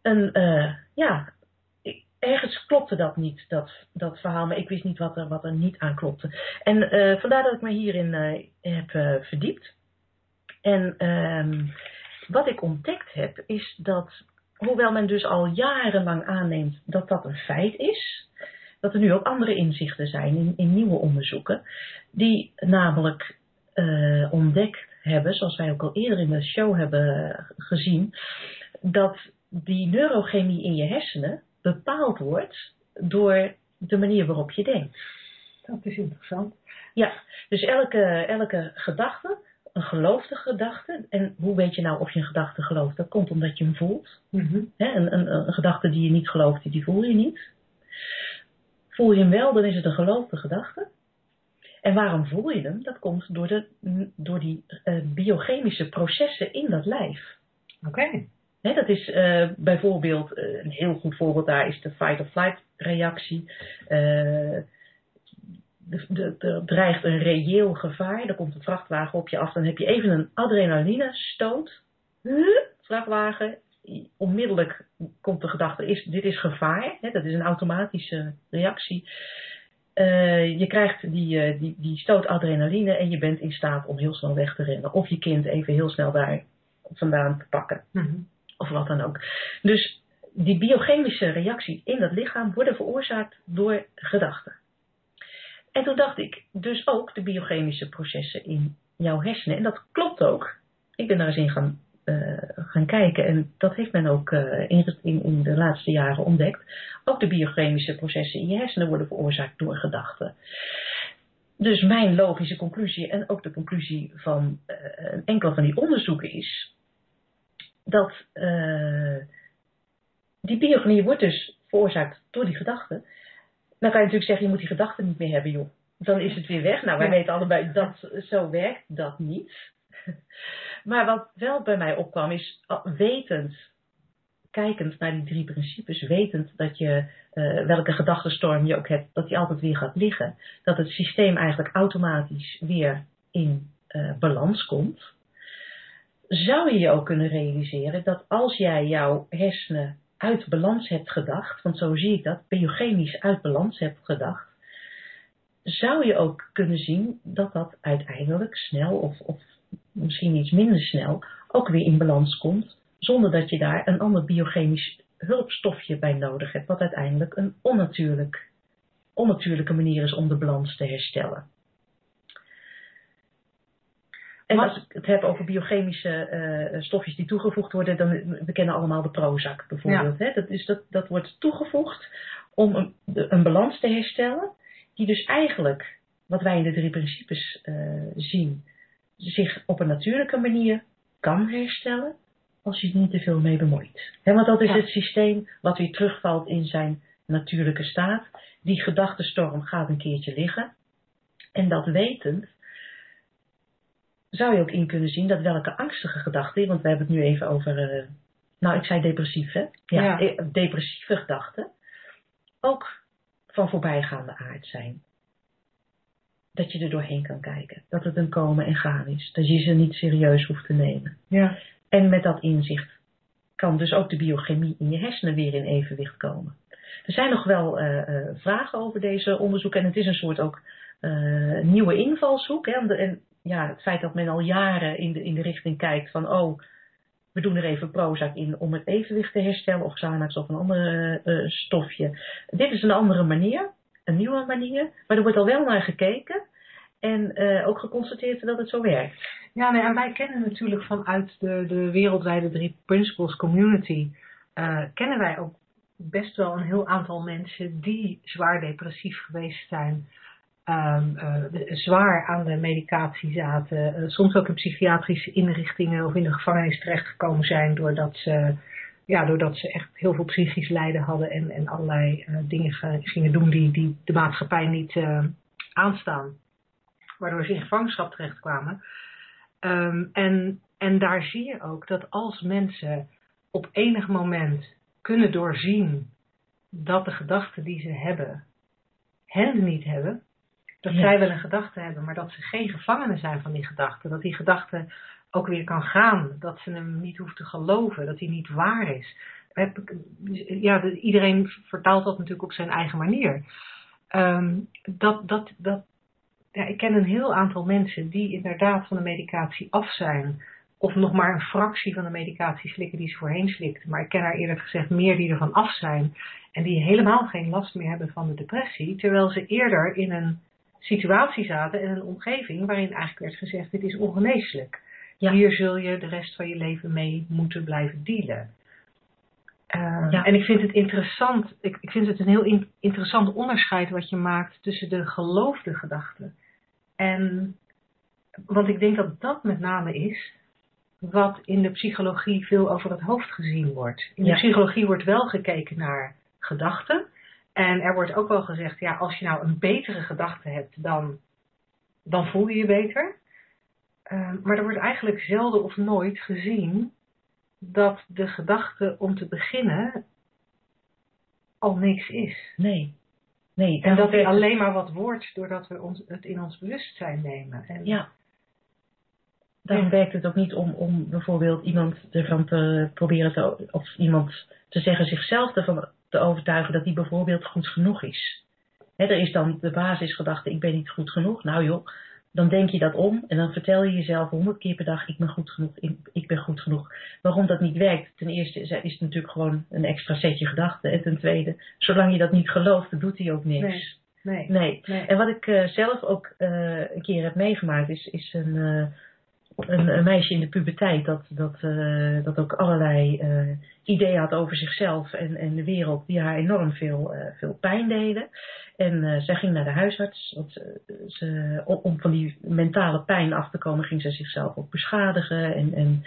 een, eh, ja, ergens klopte dat niet, dat, dat verhaal, maar ik wist niet wat er, wat er niet aan klopte. En vandaar dat ik me hierin heb verdiept. En ehm, wat ik ontdekt heb, is dat, hoewel men dus al jarenlang aanneemt dat dat een feit is, dat er nu ook andere inzichten zijn in, in nieuwe onderzoeken, die namelijk eh, ontdekt hebben, zoals wij ook al eerder in de show hebben gezien, dat die neurochemie in je hersenen bepaald wordt door de manier waarop je denkt. Dat is interessant. Ja, dus elke, elke gedachte, een geloofde gedachte, en hoe weet je nou of je een gedachte gelooft? Dat komt omdat je hem voelt. Een, een, een gedachte die je niet gelooft, die voel je niet. Voel je hem wel, dan is het een geloofde gedachte. En waarom voel je hem? Dat komt door, de, door die eh, biochemische processen in dat lijf. Oké. Hè, dat is eh, bijvoorbeeld, eh, een heel goed voorbeeld daar is de fight-or-flight reactie. Er dreigt een reëel gevaar, er komt een vrachtwagen op je af, dan heb je even een adrenaline stoot. Vrachtwagen, onmiddellijk komt de gedachte, is, dit is gevaar. Hè, dat is een automatische reactie. Eh, je krijgt die, eh, die, die stoot adrenaline en je bent in staat om heel snel weg te rennen. Of je kind even heel snel daar vandaan te pakken Mhm. of wat dan ook. Dus die biochemische reactie in dat lichaam worden veroorzaakt door gedachten. En toen dacht ik dus ook de biochemische processen in jouw hersenen. En dat klopt ook. Ik ben daar eens in gaan, gaan kijken en dat heeft men ook eh, in, in, de laatste jaren ontdekt. Ook de biochemische processen in je hersenen worden veroorzaakt door gedachten. Dus mijn logische conclusie en ook de conclusie van eh, een enkele van die onderzoeken is dat eh, die biochemie wordt dus veroorzaakt door die gedachten. Dan kan je natuurlijk zeggen, je moet die gedachten niet meer hebben, joh. Dan is het weer weg. Nou, wij Ja. weten allebei dat zo werkt dat niet. maar wat wel bij mij opkwam is wetend, kijkend naar die drie principes, wetend dat je uh, welke gedachtenstorm je ook hebt, dat die altijd weer gaat liggen. Dat het systeem eigenlijk automatisch weer in uh, balans komt. Zou je je ook kunnen realiseren dat als jij jouw hersenen uit balans hebt gedacht, want zo zie ik dat, biochemisch uit balans hebt gedacht, zou je ook kunnen zien dat dat uiteindelijk snel of, of misschien iets minder snel ook weer in balans komt, zonder dat je daar een ander biochemisch hulpstofje bij nodig hebt, wat uiteindelijk een onnatuurlijk, onnatuurlijke manier is om de balans te herstellen. En als ik het heb over biochemische uh, stofjes die toegevoegd worden, dan we kennen allemaal de Prozac bijvoorbeeld. Hè? Dat, is, dat, dat wordt toegevoegd om een, een, balans te herstellen, die dus eigenlijk, wat wij in de drie principes uh, zien, zich op een natuurlijke manier kan herstellen, als je er niet te veel mee bemoeit. He, want dat is het systeem wat weer terugvalt in zijn natuurlijke staat. Die gedachtenstorm gaat een keertje liggen. En dat wetend zou je ook in kunnen zien dat welke angstige gedachten, want we hebben het nu even over, uh, nou ik zei depressief hè, ja, eh, depressieve gedachten, ook van voorbijgaande aard zijn. Dat je er doorheen kan kijken, dat het een komen en gaan is, dat je ze niet serieus hoeft te nemen. Ja. En met dat inzicht kan dus ook de biochemie in je hersenen weer in evenwicht komen. Er zijn nog wel uh, uh, vragen over deze onderzoeken en het is een soort ook uh, nieuwe invalshoek. Hè, en ja, het feit dat men al jaren in de, in de richting kijkt van, oh, we doen er even Prozac in om het evenwicht te herstellen, of Xanax of een ander stofje. Dit is een andere manier, een nieuwe manier, maar er wordt al wel naar gekeken en uh, ook geconstateerd dat het zo werkt. Ja, nee, en wij kennen natuurlijk vanuit de, de wereldwijde drie principles community, uh, kennen wij ook best wel een heel aantal mensen die zwaar depressief geweest zijn um, uh, zwaar aan de medicatie zaten, soms ook in psychiatrische inrichtingen of in de gevangenis terechtgekomen zijn doordat ze, ja, doordat ze echt heel veel psychisch lijden hadden en, en allerlei uh, dingen gingen doen die, die de maatschappij niet aanstaan. Waardoor ze in gevangenschap terechtkwamen. Um, en, en daar zie je ook dat als mensen op enig moment kunnen doorzien dat de gedachten die ze hebben hen niet hebben, dat zij wel een gedachte hebben, maar dat ze geen gevangenen zijn van die gedachte. Dat die gedachte ook weer kan gaan. Dat ze hem niet hoeft te geloven. Dat hij niet waar is. Ja, iedereen vertaalt dat natuurlijk op zijn eigen manier. Um, dat, dat, dat, ja, ik ken een heel aantal mensen die inderdaad van de medicatie af zijn. Of nog maar een fractie van de medicatie slikken die ze voorheen slikten. Maar ik ken er eerlijk gezegd meer die ervan af zijn. En die helemaal geen last meer hebben van de depressie. Terwijl ze eerder in een situatie zaten en een omgeving waarin eigenlijk werd gezegd: dit is ongeneeslijk. Hier zul je de rest van je leven mee moeten blijven dealen. Uh, ja. En ik vind het interessant, ik, ik vind het een heel in, interessant onderscheid wat je maakt tussen de geloofde gedachten. En, want ik denk dat dat met name is wat in de psychologie veel over het hoofd gezien wordt. In de psychologie wordt wel gekeken naar gedachten, en er wordt ook wel gezegd, ja, als je nou een betere gedachte hebt, dan, dan voel je je beter. Uh, maar er wordt eigenlijk zelden of nooit gezien dat de gedachte om te beginnen al niks is. Nee. nee en dat het alleen maar wat wordt doordat we ons, het in ons bewustzijn nemen. En ja. Dan werkt het ook niet om, om bijvoorbeeld iemand ervan te proberen te, of iemand te zeggen zichzelf ervan te overtuigen dat die bijvoorbeeld goed genoeg is. er is dan de basisgedachte, ik ben niet goed genoeg. Nou joh, dan denk je dat om en dan vertel je jezelf honderd keer per dag, ik ben goed genoeg, ik ben goed genoeg. Waarom dat niet werkt, ten eerste is het natuurlijk gewoon een extra setje gedachten. En ten tweede, zolang je dat niet gelooft, dan doet hij ook niks. Nee. Nee. nee. En wat ik uh, zelf ook uh, een keer heb meegemaakt, is, is een... Uh, een, meisje in de puberteit dat, dat, uh, dat ook allerlei uh, ideeën had over zichzelf en, en de wereld die haar enorm veel, uh, veel pijn deden. En zij ging naar de huisarts. Want ze, om van die mentale pijn af te komen ging ze zichzelf ook beschadigen. En, en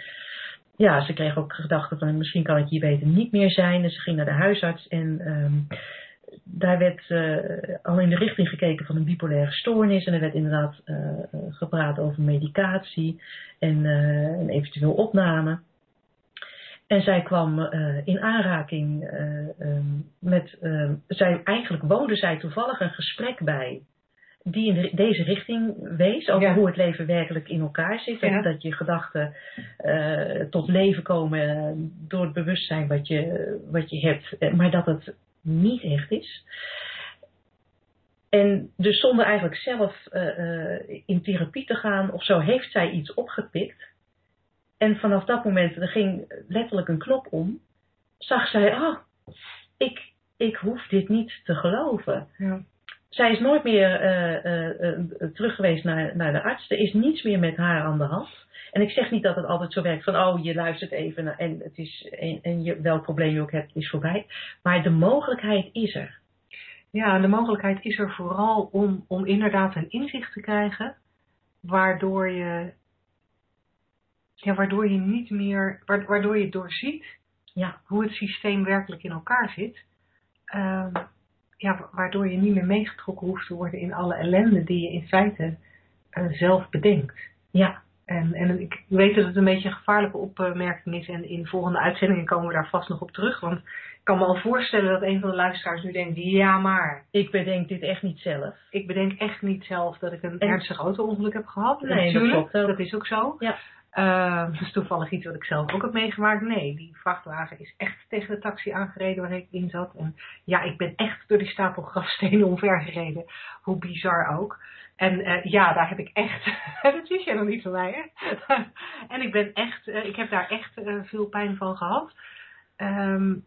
ja, ze kreeg ook gedachten van misschien kan ik hier beter niet meer zijn. En ze ging naar de huisarts en um, daar werd al in de richting gekeken van een bipolaire stoornis. En er werd inderdaad gepraat over medicatie en een eventueel opname. En zij kwam in aanraking ehm, met. Ehm, zij, eigenlijk woonde zij toevallig een gesprek bij die in deze richting wees over hoe het leven werkelijk in elkaar zit. En dat je gedachten tot leven komen door het bewustzijn wat je, wat je hebt, eh, maar dat het niet echt is. En dus zonder eigenlijk zelf uh, in therapie te gaan of zo, heeft zij iets opgepikt. En vanaf dat moment, er ging letterlijk een knop om, zag zij, oh, ik, ik hoef dit niet te geloven. Ja zij is nooit meer uh, uh, terug geweest naar, naar de arts. Er is niets meer met haar aan de hand. En ik zeg niet dat het altijd zo werkt van, oh, je luistert even en, het is, en, en je, welk probleem je ook hebt, is voorbij. Maar de mogelijkheid is er. Ja, de mogelijkheid is er vooral om, om inderdaad een inzicht te krijgen, waardoor je, ja, waardoor je niet meer, waardoor je doorziet ja. hoe het systeem werkelijk in elkaar zit. Uh, ja, waardoor je niet meer meegetrokken hoeft te worden in alle ellende die je in feite uh, zelf bedenkt. Ja. En, en ik weet dat het een beetje een gevaarlijke opmerking is en in volgende uitzendingen komen we daar vast nog op terug. Want ik kan me al voorstellen dat een van de luisteraars nu denkt, ja maar. Ik bedenk dit echt niet zelf. Ik bedenk echt niet zelf dat ik een ernstig auto-ongeluk heb gehad. Nee, Natuurlijk, dat, dat is ook zo. Ja. Uh, dat is toevallig iets wat ik zelf ook heb meegemaakt. Nee, die vrachtwagen is echt tegen de taxi aangereden waar ik in zat. En ja, ik ben echt door die stapel grafstenen omvergereden. Hoe bizar ook. En uh, ja, daar heb ik echt, dat wist jij nog niet van mij hè. en ik ben echt, uh, ik heb daar echt veel pijn van gehad. En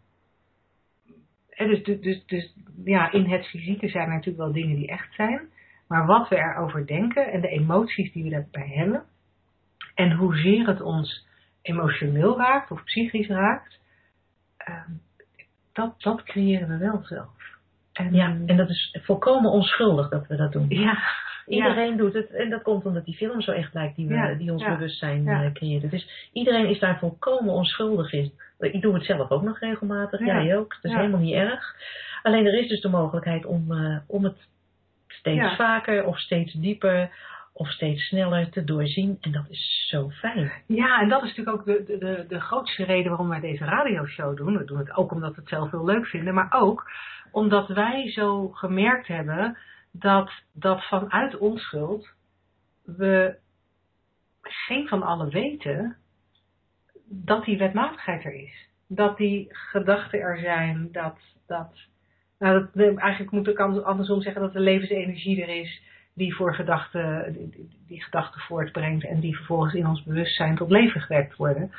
dus, dus, dus, dus ja, in het fysieke zijn er natuurlijk wel dingen die echt zijn. Maar wat we erover denken en de emoties die we daarbij hebben en hoezeer het ons emotioneel raakt of psychisch raakt, ehm, dat, dat creëren we wel zelf. En, ja, en dat is volkomen onschuldig dat we dat doen. Ja, iedereen doet het. En dat komt omdat die film zo echt lijkt die, we, die ons bewustzijn uh, creëert. Dus iedereen is daar volkomen onschuldig in. Ik doe het zelf ook nog regelmatig. Jij ook. Dat is helemaal niet erg. Alleen er is dus de mogelijkheid om, uh, om het steeds vaker of steeds dieper of steeds sneller te doorzien. En dat is zo fijn. Ja, en dat is natuurlijk ook de, de, de grootste reden waarom wij deze radioshow doen. We doen het ook omdat we het zelf heel leuk vinden, maar ook omdat wij zo gemerkt hebben dat, dat vanuit onschuld we geen van allen weten dat die wetmatigheid er is. Dat die gedachten er zijn, dat, dat, nou dat eigenlijk moet ik andersom zeggen dat de levensenergie er is die voor gedachten, die, die gedachten voortbrengt en die vervolgens in ons bewustzijn tot leven gewekt worden.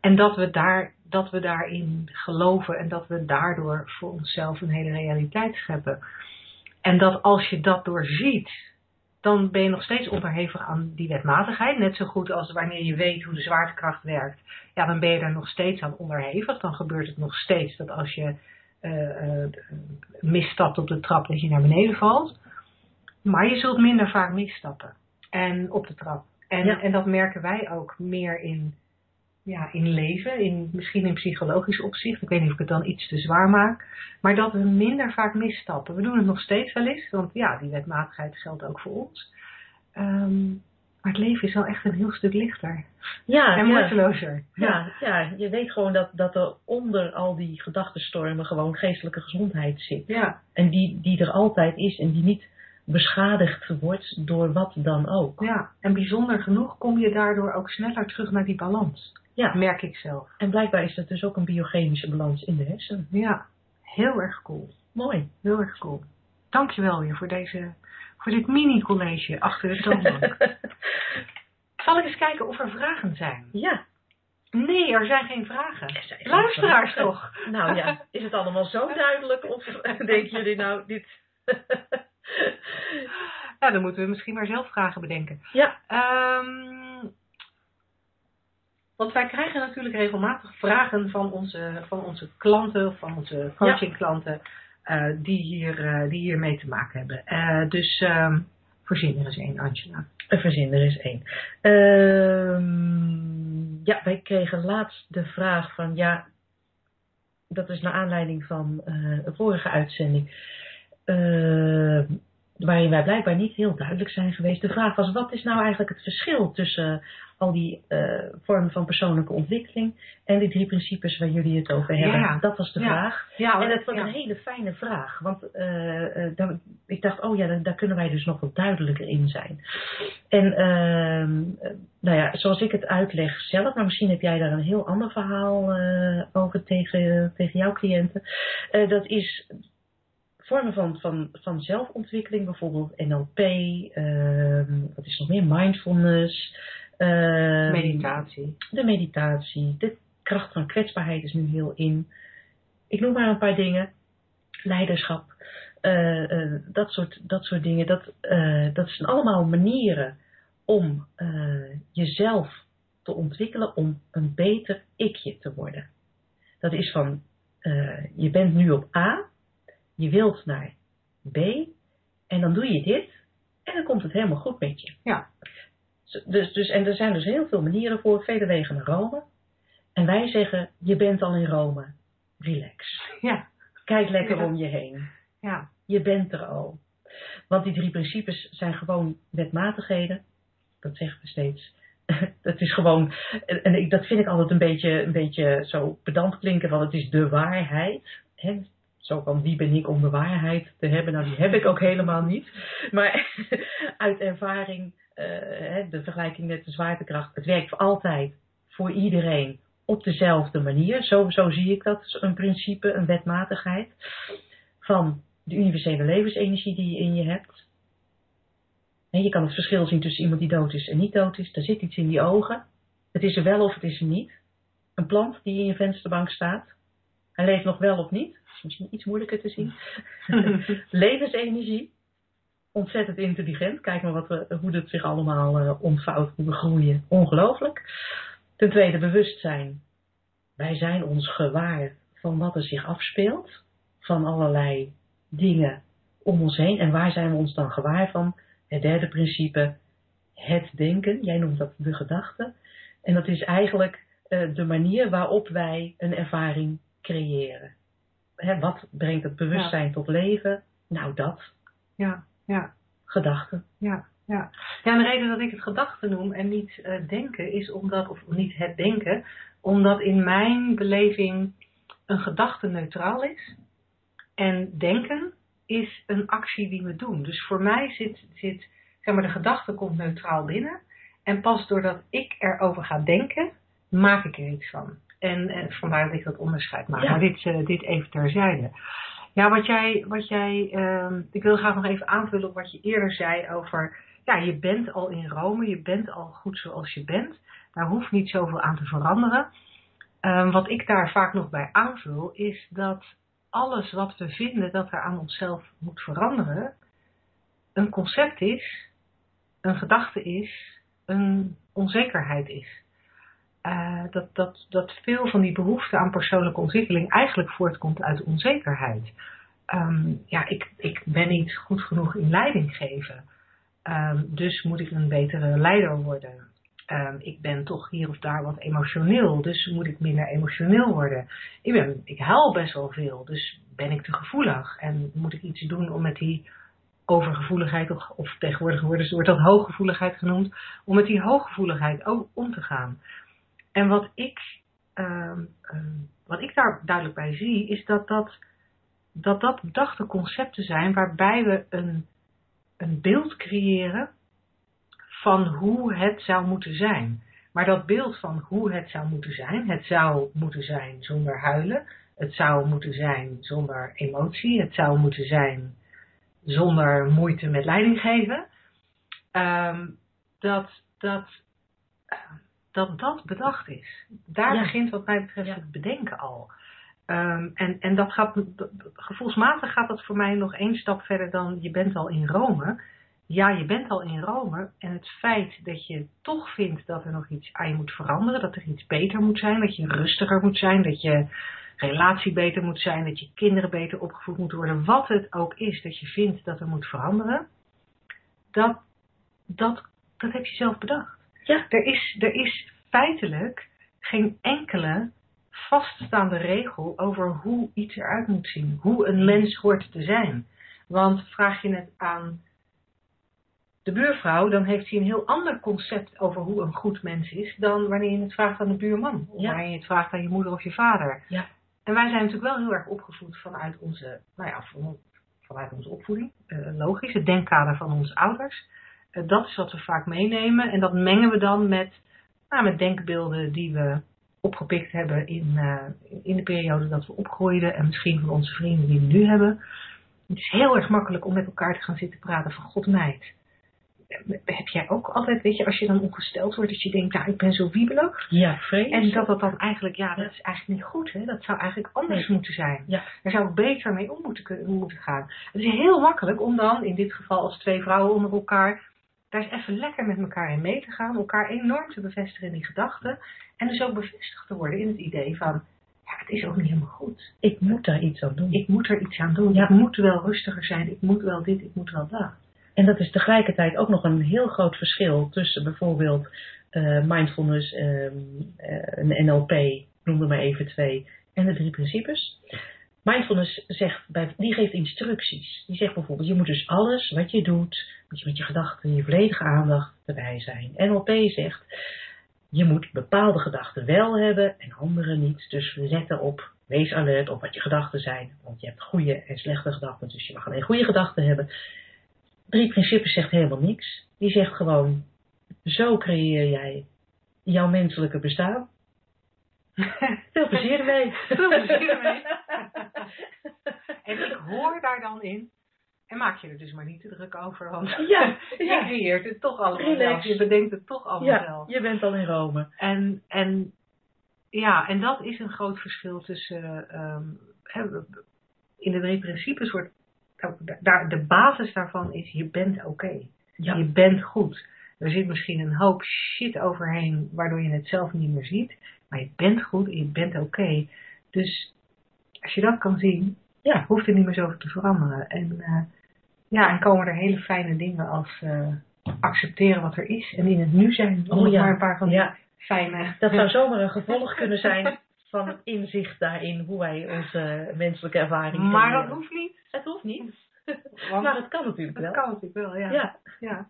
En dat we, daar, dat we daarin geloven en dat we daardoor voor onszelf een hele realiteit scheppen. En dat als je dat doorziet, dan ben je nog steeds onderhevig aan die wetmatigheid. Net zo goed als wanneer je weet hoe de zwaartekracht werkt. Ja, dan ben je daar nog steeds aan onderhevig. Dan gebeurt het nog steeds dat als je uh, uh, misstapt op de trap, dat je naar beneden valt. Maar je zult minder vaak misstappen. En op de trap. En, en dat merken wij ook meer in, ja, in leven, in, misschien in psychologisch opzicht. Ik weet niet of ik het dan iets te zwaar maak. Maar dat we minder vaak misstappen. We doen het nog steeds wel eens, want ja, die wetmatigheid geldt ook voor ons. Um, maar het leven is wel echt een heel stuk lichter. Ja, en moeitelozer. Ja. ja. Ja, je weet gewoon dat, dat er onder al die gedachtenstormen gewoon geestelijke gezondheid zit. Ja. En die, die er altijd is en die niet beschadigd wordt door wat dan ook. Ja, en bijzonder genoeg kom je daardoor ook sneller terug naar die balans. Ja. Merk ik zelf. En blijkbaar is dat dus ook een biochemische balans in de hersenen. Ja, heel erg cool. Mooi. Heel erg cool. Dankjewel weer voor, deze, voor dit mini-college achter de toonbank. Zal ik eens kijken of er vragen zijn? Ja. Nee, er zijn geen vragen. Zijn Luisteraars toch? Nou ja, is het allemaal zo duidelijk of denken jullie nou dit... nou, dan moeten we misschien maar zelf vragen bedenken. Ja. Um, want wij krijgen natuurlijk regelmatig vragen van onze, van onze klanten, van onze coachingklanten, uh, die, hier, uh, die hier mee te maken hebben. Uh, dus um, verzin er eens één, Angela. Verzin er eens één. Um, ja, wij kregen laatst de vraag van, ja, dat is naar aanleiding van een vorige uitzending uh, waarin wij blijkbaar niet heel duidelijk zijn geweest. De vraag was, wat is nou eigenlijk het verschil tussen al die uh, vormen van persoonlijke ontwikkeling en die drie principes waar jullie het over hebben? Ja. Dat was de Ja. vraag. Ja, en dat was een hele fijne vraag, want uh, ik dacht, oh ja, daar, daar, kunnen wij dus nog wat duidelijker in zijn. En uh, nou ja, zoals ik het uitleg zelf, maar misschien heb jij daar een heel ander verhaal eh, over tegen, tegen jouw cliënten. Eh, dat is vormen van, van, van zelfontwikkeling, bijvoorbeeld NLP, ehm, wat is nog meer, mindfulness. ehm, Meditatie. De meditatie, de kracht van kwetsbaarheid is nu heel in. Ik noem maar een paar dingen. Leiderschap, eh, eh, dat, soort, dat soort dingen. Dat, eh, dat zijn allemaal manieren om jezelf te ontwikkelen, om een beter ikje te worden. Dat is van, je bent nu op A, je wilt naar B en dan doe je dit en dan komt het helemaal goed met je. Ja. Dus, dus, en er zijn dus heel veel manieren voor, vele wegen naar Rome. En wij zeggen, je bent al in Rome, relax. Ja. Kijk lekker Ja. om je heen. Ja. Je bent er al. Want die drie principes zijn gewoon wetmatigheden. Dat zeggen we steeds. Dat is gewoon, en ik, dat vind ik altijd een beetje, een beetje zo pedant klinken, want het is de waarheid. Hè? Zo van wie ben ik om de waarheid te hebben? Nou, die heb ik ook helemaal niet. Maar uit ervaring, eh, de vergelijking met de zwaartekracht, het werkt altijd, voor iedereen, op dezelfde manier. Zo, zo zie ik dat, een principe, een wetmatigheid van de universele levensenergie die je in je hebt. En je kan het verschil zien tussen iemand die dood is en niet dood is. Er zit iets in die ogen. Het is er wel of het is er niet. Een plant die in je vensterbank staat. Hij leeft nog wel of niet. Dat is misschien iets moeilijker te zien. Levensenergie. Ontzettend intelligent. Kijk maar wat we, hoe het zich allemaal uh, ontvouwt, hoe we groeien. Ongelooflijk. Ten tweede bewustzijn. Wij zijn ons gewaar van wat er zich afspeelt. Van allerlei dingen om ons heen. En waar zijn we ons dan gewaar van? Het derde principe, het denken. Jij noemt dat de gedachte. En dat is eigenlijk uh, de manier waarop wij een ervaring creëren. Hè, wat brengt het bewustzijn ja. tot leven? Nou, dat. Ja, ja. Gedachten. Ja, ja. ja, en de reden dat ik het gedachten noem en niet uh, denken is omdat, of niet het denken, omdat in mijn beleving een gedachte neutraal is. En denken is een actie die we doen. Dus voor mij zit, zit zeg maar, de gedachte komt neutraal binnen. En pas doordat ik erover ga denken, maak ik er iets van. En, en vandaar dat ik dat onderscheid maak. Ja. Maar dit, uh, dit even terzijde. Ja, wat jij, wat jij uh, ik wil graag nog even aanvullen op wat je eerder zei over, ja, je bent al in Rome, je bent al goed zoals je bent. Daar hoeft niet zoveel aan te veranderen. Uh, wat ik daar vaak nog bij aanvul, is dat alles wat we vinden dat er aan onszelf moet veranderen, een concept is, een gedachte is, een onzekerheid is. Uh, dat, dat, dat veel van die behoefte aan persoonlijke ontwikkeling eigenlijk voortkomt uit onzekerheid. Um, ja, ik, ik ben niet goed genoeg in leiding geven. Um, dus moet ik een betere leider worden. Um, ik ben toch hier of daar wat emotioneel, dus moet ik minder emotioneel worden. Ik, ben, ik huil best wel veel, dus ben ik te gevoelig. En moet ik iets doen om met die overgevoeligheid, of, of tegenwoordig wordt dat hooggevoeligheid genoemd, om met die hooggevoeligheid ook om te gaan. En wat ik, um, um, wat ik daar duidelijk bij zie, is dat dat, dat, dat bedachte concepten zijn waarbij we een, een beeld creëren van hoe het zou moeten zijn. Maar dat beeld van hoe het zou moeten zijn, het zou moeten zijn zonder huilen, het zou moeten zijn zonder emotie, het zou moeten zijn zonder moeite met leiding geven, um, dat, dat, dat dat bedacht is. Daar ja. begint wat mij betreft ja. het bedenken al. Um, en, en dat gaat, gevoelsmatig gaat dat voor mij nog één stap verder dan je bent al in Rome. Ja, je bent al in Rome en het feit dat je toch vindt dat er nog iets aan je moet veranderen, dat er iets beter moet zijn, dat je rustiger moet zijn, dat je relatie beter moet zijn, dat je kinderen beter opgevoed moeten worden, wat het ook is dat je vindt dat er moet veranderen, dat, dat, dat heb je zelf bedacht. Ja. Er, is, er is feitelijk geen enkele vaststaande regel over hoe iets eruit moet zien, hoe een mens hoort te zijn. Want vraag je het aan de buurvrouw, dan heeft hij een heel ander concept over hoe een goed mens is dan wanneer je het vraagt aan de buurman. Of Ja. wanneer je het vraagt aan je moeder of je vader. Ja. En wij zijn natuurlijk wel heel erg opgevoed vanuit onze, nou ja, van- vanuit onze opvoeding. Eh, logisch, het denkkader van onze ouders. Eh, dat is wat we vaak meenemen. En dat mengen we dan met, nou, met denkbeelden die we opgepikt hebben in, eh, in de periode dat we opgroeiden. En misschien van onze vrienden die we nu hebben. Het is heel erg makkelijk om met elkaar te gaan zitten praten van God meid. Heb jij ook altijd, weet je, als je dan ongesteld wordt, dat je denkt, nou, ik ben zo wiebelig. Ja, vrees. En dat dat dan eigenlijk, ja, dat is eigenlijk niet goed. Hè? Dat zou eigenlijk anders Nee. moeten zijn. Ja. Daar zou ik beter mee om moeten, kunnen- moeten gaan. Het is heel makkelijk om dan, in dit geval als twee vrouwen onder elkaar, daar eens even lekker met elkaar in mee te gaan. Elkaar enorm te bevestigen in die gedachten. En dus ook bevestigd te worden in het idee van, ja, het is ook niet helemaal goed. Ik moet daar iets aan doen. Ik moet er iets aan doen. Ja. Ik moet wel rustiger zijn. Ik moet wel dit, ik moet wel dat. En dat is tegelijkertijd ook nog een heel groot verschil tussen bijvoorbeeld eh, mindfulness, ehm, eh, een NLP, noem er maar even twee, en de drie principes. Mindfulness zegt, die geeft instructies. Die zegt bijvoorbeeld, je moet dus alles wat je doet, moet je met je gedachten, je volledige aandacht erbij zijn. NLP zegt, je moet bepaalde gedachten wel hebben en andere niet. Dus let erop, wees alert op wat je gedachten zijn. Want je hebt goede en slechte gedachten, dus je mag alleen goede gedachten hebben. Drie principes zegt helemaal niks. Die zegt gewoon, zo creëer jij jouw menselijke bestaan. Veel plezier ermee. Veel plezier ermee. En ik hoor daar dan in. En maak je er dus maar niet te druk over. Want Ja, je creëert het toch allemaal Relax. zelf. Je bedenkt het toch allemaal ja, zelf. je bent al in Rome. En, en, ja, en dat is een groot verschil tussen... ehm, in de drie principes wordt... Daar, de basis daarvan is, je bent oké. Ja. Je bent goed. Er zit misschien een hoop shit overheen, waardoor je het zelf niet meer ziet. Maar je bent goed en je bent oké. Dus als je dat kan zien, Ja. hoeft er niet meer zoveel te veranderen. En, eh, ja, en komen er hele fijne dingen als eh, accepteren wat er is en in het nu zijn. Om Oh nog ja. maar een paar van Ja. fijne... Dat zou zomaar een gevolg kunnen zijn van het inzicht daarin hoe wij onze menselijke ervaring Maar dat hoeft niet. Het hoeft niet. Want Maar het kan natuurlijk dat wel. kan natuurlijk wel, ja. Ja. Ja.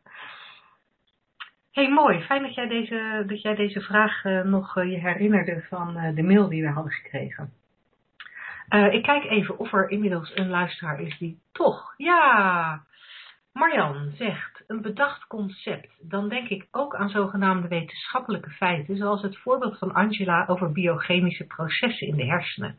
Hey, mooi. Fijn dat jij deze, dat jij deze vraag eh, nog eh, je herinnerde van eh, de mail die we hadden gekregen. Ik kijk even of er inmiddels een luisteraar is die toch, ja, Marjan zegt, een bedacht concept. Dan denk ik ook aan zogenaamde wetenschappelijke feiten, zoals het voorbeeld van Angela over biochemische processen in de hersenen.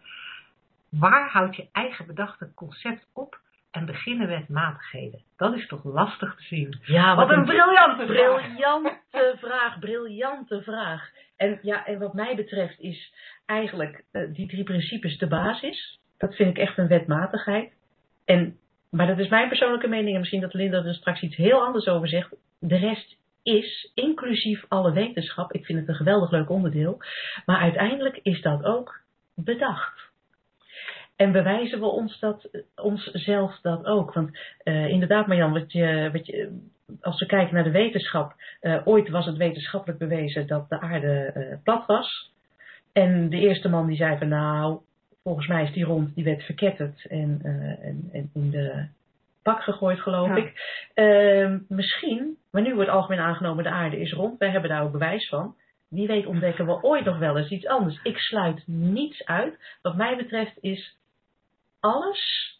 Waar houdt je eigen bedachte concept op en beginnen met matigheden? Dat is toch lastig te zien. Ja, Wat een briljante vraag. briljante vraag, briljante vraag. En ja, en wat mij betreft is eigenlijk eh, die drie principes de basis. Dat vind ik echt een wetmatigheid. En, maar dat is mijn persoonlijke mening en misschien dat Linda er straks iets heel anders over zegt. De rest is, inclusief alle wetenschap, ik vind het een geweldig leuk onderdeel, maar uiteindelijk is dat ook bedacht. En bewijzen we ons dat, onszelf dat ook? Want eh, inderdaad, Marjan, wat je, wat je, als we kijken naar de wetenschap, eh, ooit was het wetenschappelijk bewezen dat de aarde eh, plat was. En de eerste man die zei van nou, volgens mij is die rond, die werd verketterd en, en, en in de bak gegooid, geloof Ja. ik. Ehm, misschien, maar nu wordt algemeen aangenomen de aarde is rond. Wij hebben daar ook bewijs van. Wie weet ontdekken we ooit nog wel eens iets anders. Ik sluit niets uit. Wat mij betreft is alles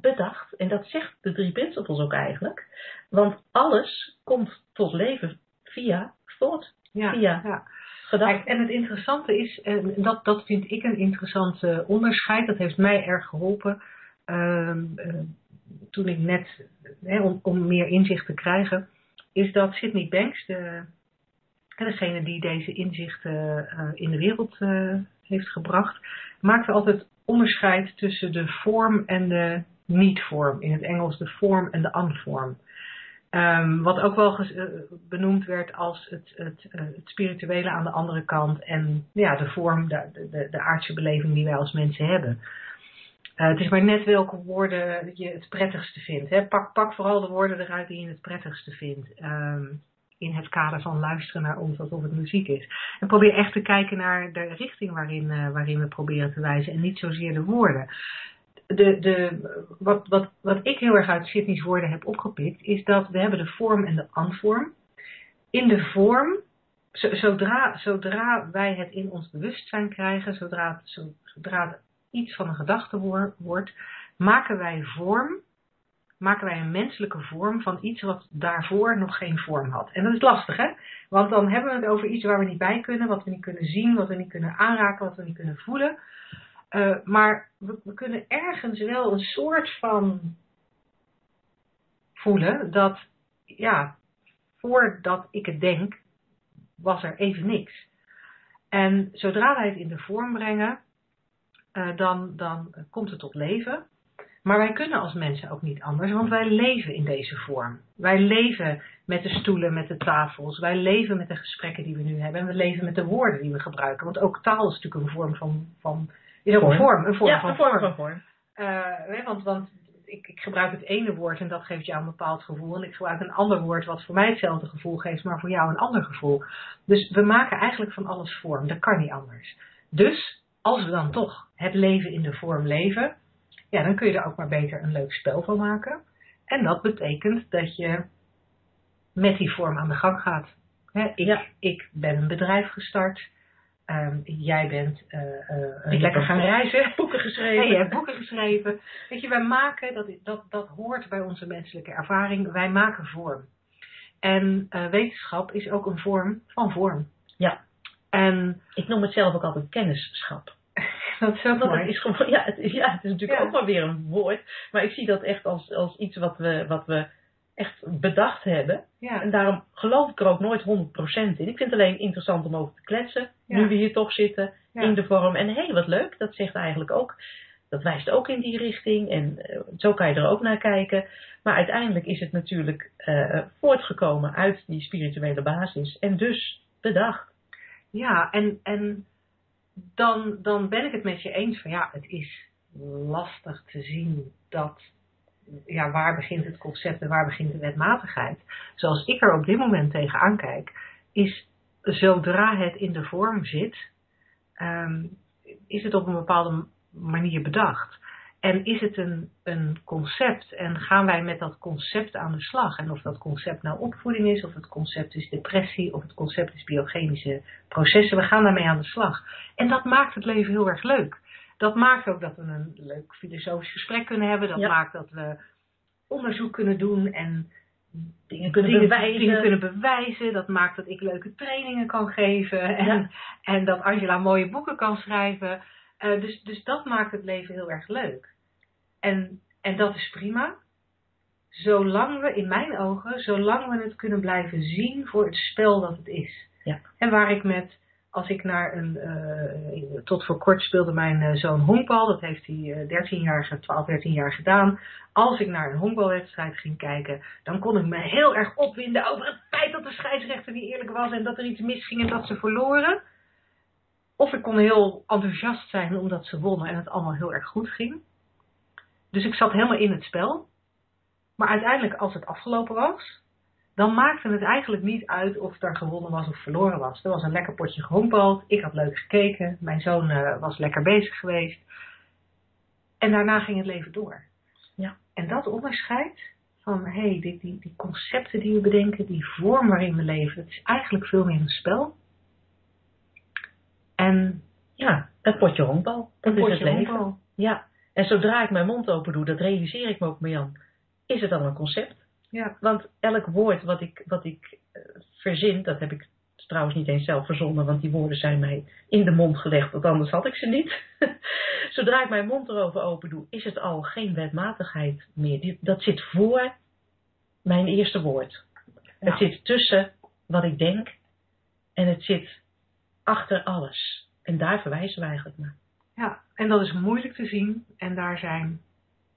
bedacht. En dat zegt de drie principles ook eigenlijk. Want alles komt tot leven via thought, Ja, via ja. Kijk, en het interessante is, en dat, dat vind ik een interessant eh, onderscheid, dat heeft mij erg geholpen ehm, eh, toen ik net, hè, om, om meer inzicht te krijgen, is dat Sydney Banks, de, degene die deze inzichten eh, in de wereld eh, heeft gebracht, maakte altijd onderscheid tussen de vorm en de niet-vorm. In het Engels de vorm en de unvorm. Ehm, wat ook wel eh, benoemd werd als het, het, eh, het spirituele aan de andere kant en ja, de vorm, de, de, de aardse beleving die wij als mensen hebben. Eh, het is maar net welke woorden je het prettigste vindt. Hè? Pak, pak vooral de woorden eruit die je het prettigste vindt. Ehm, in het kader van luisteren naar ons alsof het muziek is. En probeer echt te kijken naar de richting waarin, eh, waarin we proberen te wijzen en niet zozeer de woorden. de, de, wat, wat, wat ik heel erg uit Sydney's woorden heb opgepikt, is dat we hebben de vorm en de anvorm. In de vorm, zodra, zodra wij het in ons bewustzijn krijgen, zodra, zodra het iets van een gedachte wordt, maken wij vorm, maken wij een menselijke vorm van iets wat daarvoor nog geen vorm had. En dat is lastig, hè? Want dan hebben we het over iets waar we niet bij kunnen, wat we niet kunnen zien, wat we niet kunnen aanraken, wat we niet kunnen voelen. Uh, maar we, kunnen ergens wel een soort van voelen dat, ja, voordat ik het denk, was er even niks. En zodra wij het in de vorm brengen, uh, dan, dan komt het tot leven. Maar wij kunnen als mensen ook niet anders, want wij leven in deze vorm. Wij leven met de stoelen, met de tafels. Wij leven met de gesprekken die we nu hebben. En we leven met de woorden die we gebruiken. Want ook taal is natuurlijk een vorm van, van is ook een vorm, een vorm ja, van een vorm. Van vorm. Uh, want, want ik, ik, gebruik het ene woord en dat geeft jou een bepaald gevoel. En ik gebruik een ander woord wat voor mij hetzelfde gevoel geeft, maar voor jou een ander gevoel. Dus we maken eigenlijk van alles vorm. Dat kan niet anders. Dus als we dan toch het leven in de vorm leven, ja, dan kun je er ook maar beter een leuk spel van maken. En dat betekent dat je met die vorm aan de gang gaat. ik, ja. ik ben een bedrijf gestart. Um, jij bent uh, uh, lekker gaan reizen. Boeken geschreven. Je hebt boeken geschreven. Weet je, wij maken, dat, dat, dat hoort bij onze menselijke ervaring, wij maken vorm. En uh, wetenschap is ook een vorm van vorm. Ja. En ik noem het zelf ook altijd kennisschap. Dat is. Het is gewoon, ja, het is, ja, het is natuurlijk ja. ook wel weer een woord. Maar ik zie dat echt als, als iets wat we, wat we echt bedacht hebben. Ja. En daarom geloof ik er ook nooit 100% in. Ik vind het alleen interessant om over te kletsen. Ja. Nu we hier toch zitten in de vorm. En hé, hey, wat leuk. Dat zegt eigenlijk ook. Dat wijst ook in die richting. En uh, zo kan je er ook naar kijken. Maar uiteindelijk is het natuurlijk uh, voortgekomen uit die spirituele basis. En dus bedacht. Ja, en, en dan, dan ben ik het met je eens van ja, het is lastig te zien dat ja, waar begint het concept en waar begint de wetmatigheid? Zoals ik er op dit moment tegenaan kijk, is zodra het in de vorm zit, um, is het op een bepaalde manier bedacht. En is het een, een concept en gaan wij met dat concept aan de slag? En of dat concept nou opvoeding is, of het concept is depressie, of het concept is biochemische processen, we gaan daarmee aan de slag. En dat maakt het leven heel erg leuk dat maakt ook dat we een leuk filosofisch gesprek kunnen hebben. Dat ja. maakt dat we onderzoek kunnen doen en dingen kunnen, dingen, bewijzen. dingen kunnen bewijzen. Dat maakt dat ik leuke trainingen kan geven. En, Ja. en dat Angela mooie boeken kan schrijven. Uh, dus, dus dat maakt het leven heel erg leuk. En, en dat is prima. Zolang we, in mijn ogen, zolang we het kunnen blijven zien voor het spel dat het is. Ja. En waar ik met als ik naar een, uh, tot voor kort speelde mijn uh, zoon honkbal, dat heeft hij uh, 13 jaar, 12, 13 jaar gedaan. Als ik naar een honkbalwedstrijd ging kijken, dan kon ik me heel erg opwinden over het feit dat de scheidsrechter niet eerlijk was en dat er iets misging en dat ze verloren. Of ik kon heel enthousiast zijn omdat ze wonnen en het allemaal heel erg goed ging. Dus ik zat helemaal in het spel. Maar uiteindelijk, als het afgelopen was, dan maakte het eigenlijk niet uit of er gewonnen was of verloren was. Er was een lekker potje gehonkbald, ik had leuk gekeken, mijn zoon uh, was lekker bezig geweest. En daarna ging het leven door. Ja. En dat onderscheid van, hé, hey, die, die, die concepten die we bedenken, die vorm waarin we leven, het is eigenlijk veel meer een spel. En ja, het potje honkbal. Dat een is het leven. honkbal. Ja. En zodra ik mijn mond open doe, dat realiseer ik me ook, Marjan, is het dan een concept? Ja. Want elk woord wat ik, wat ik uh, verzin, dat heb ik trouwens niet eens zelf verzonnen, want die woorden zijn mij in de mond gelegd, want anders had ik ze niet. Zodra ik mijn mond erover open doe, is het al geen wetmatigheid meer. Die, dat zit voor mijn eerste woord. Ja. Het zit tussen wat ik denk en het zit achter alles. En daar verwijzen we eigenlijk naar. Ja, en dat is moeilijk te zien en daar zijn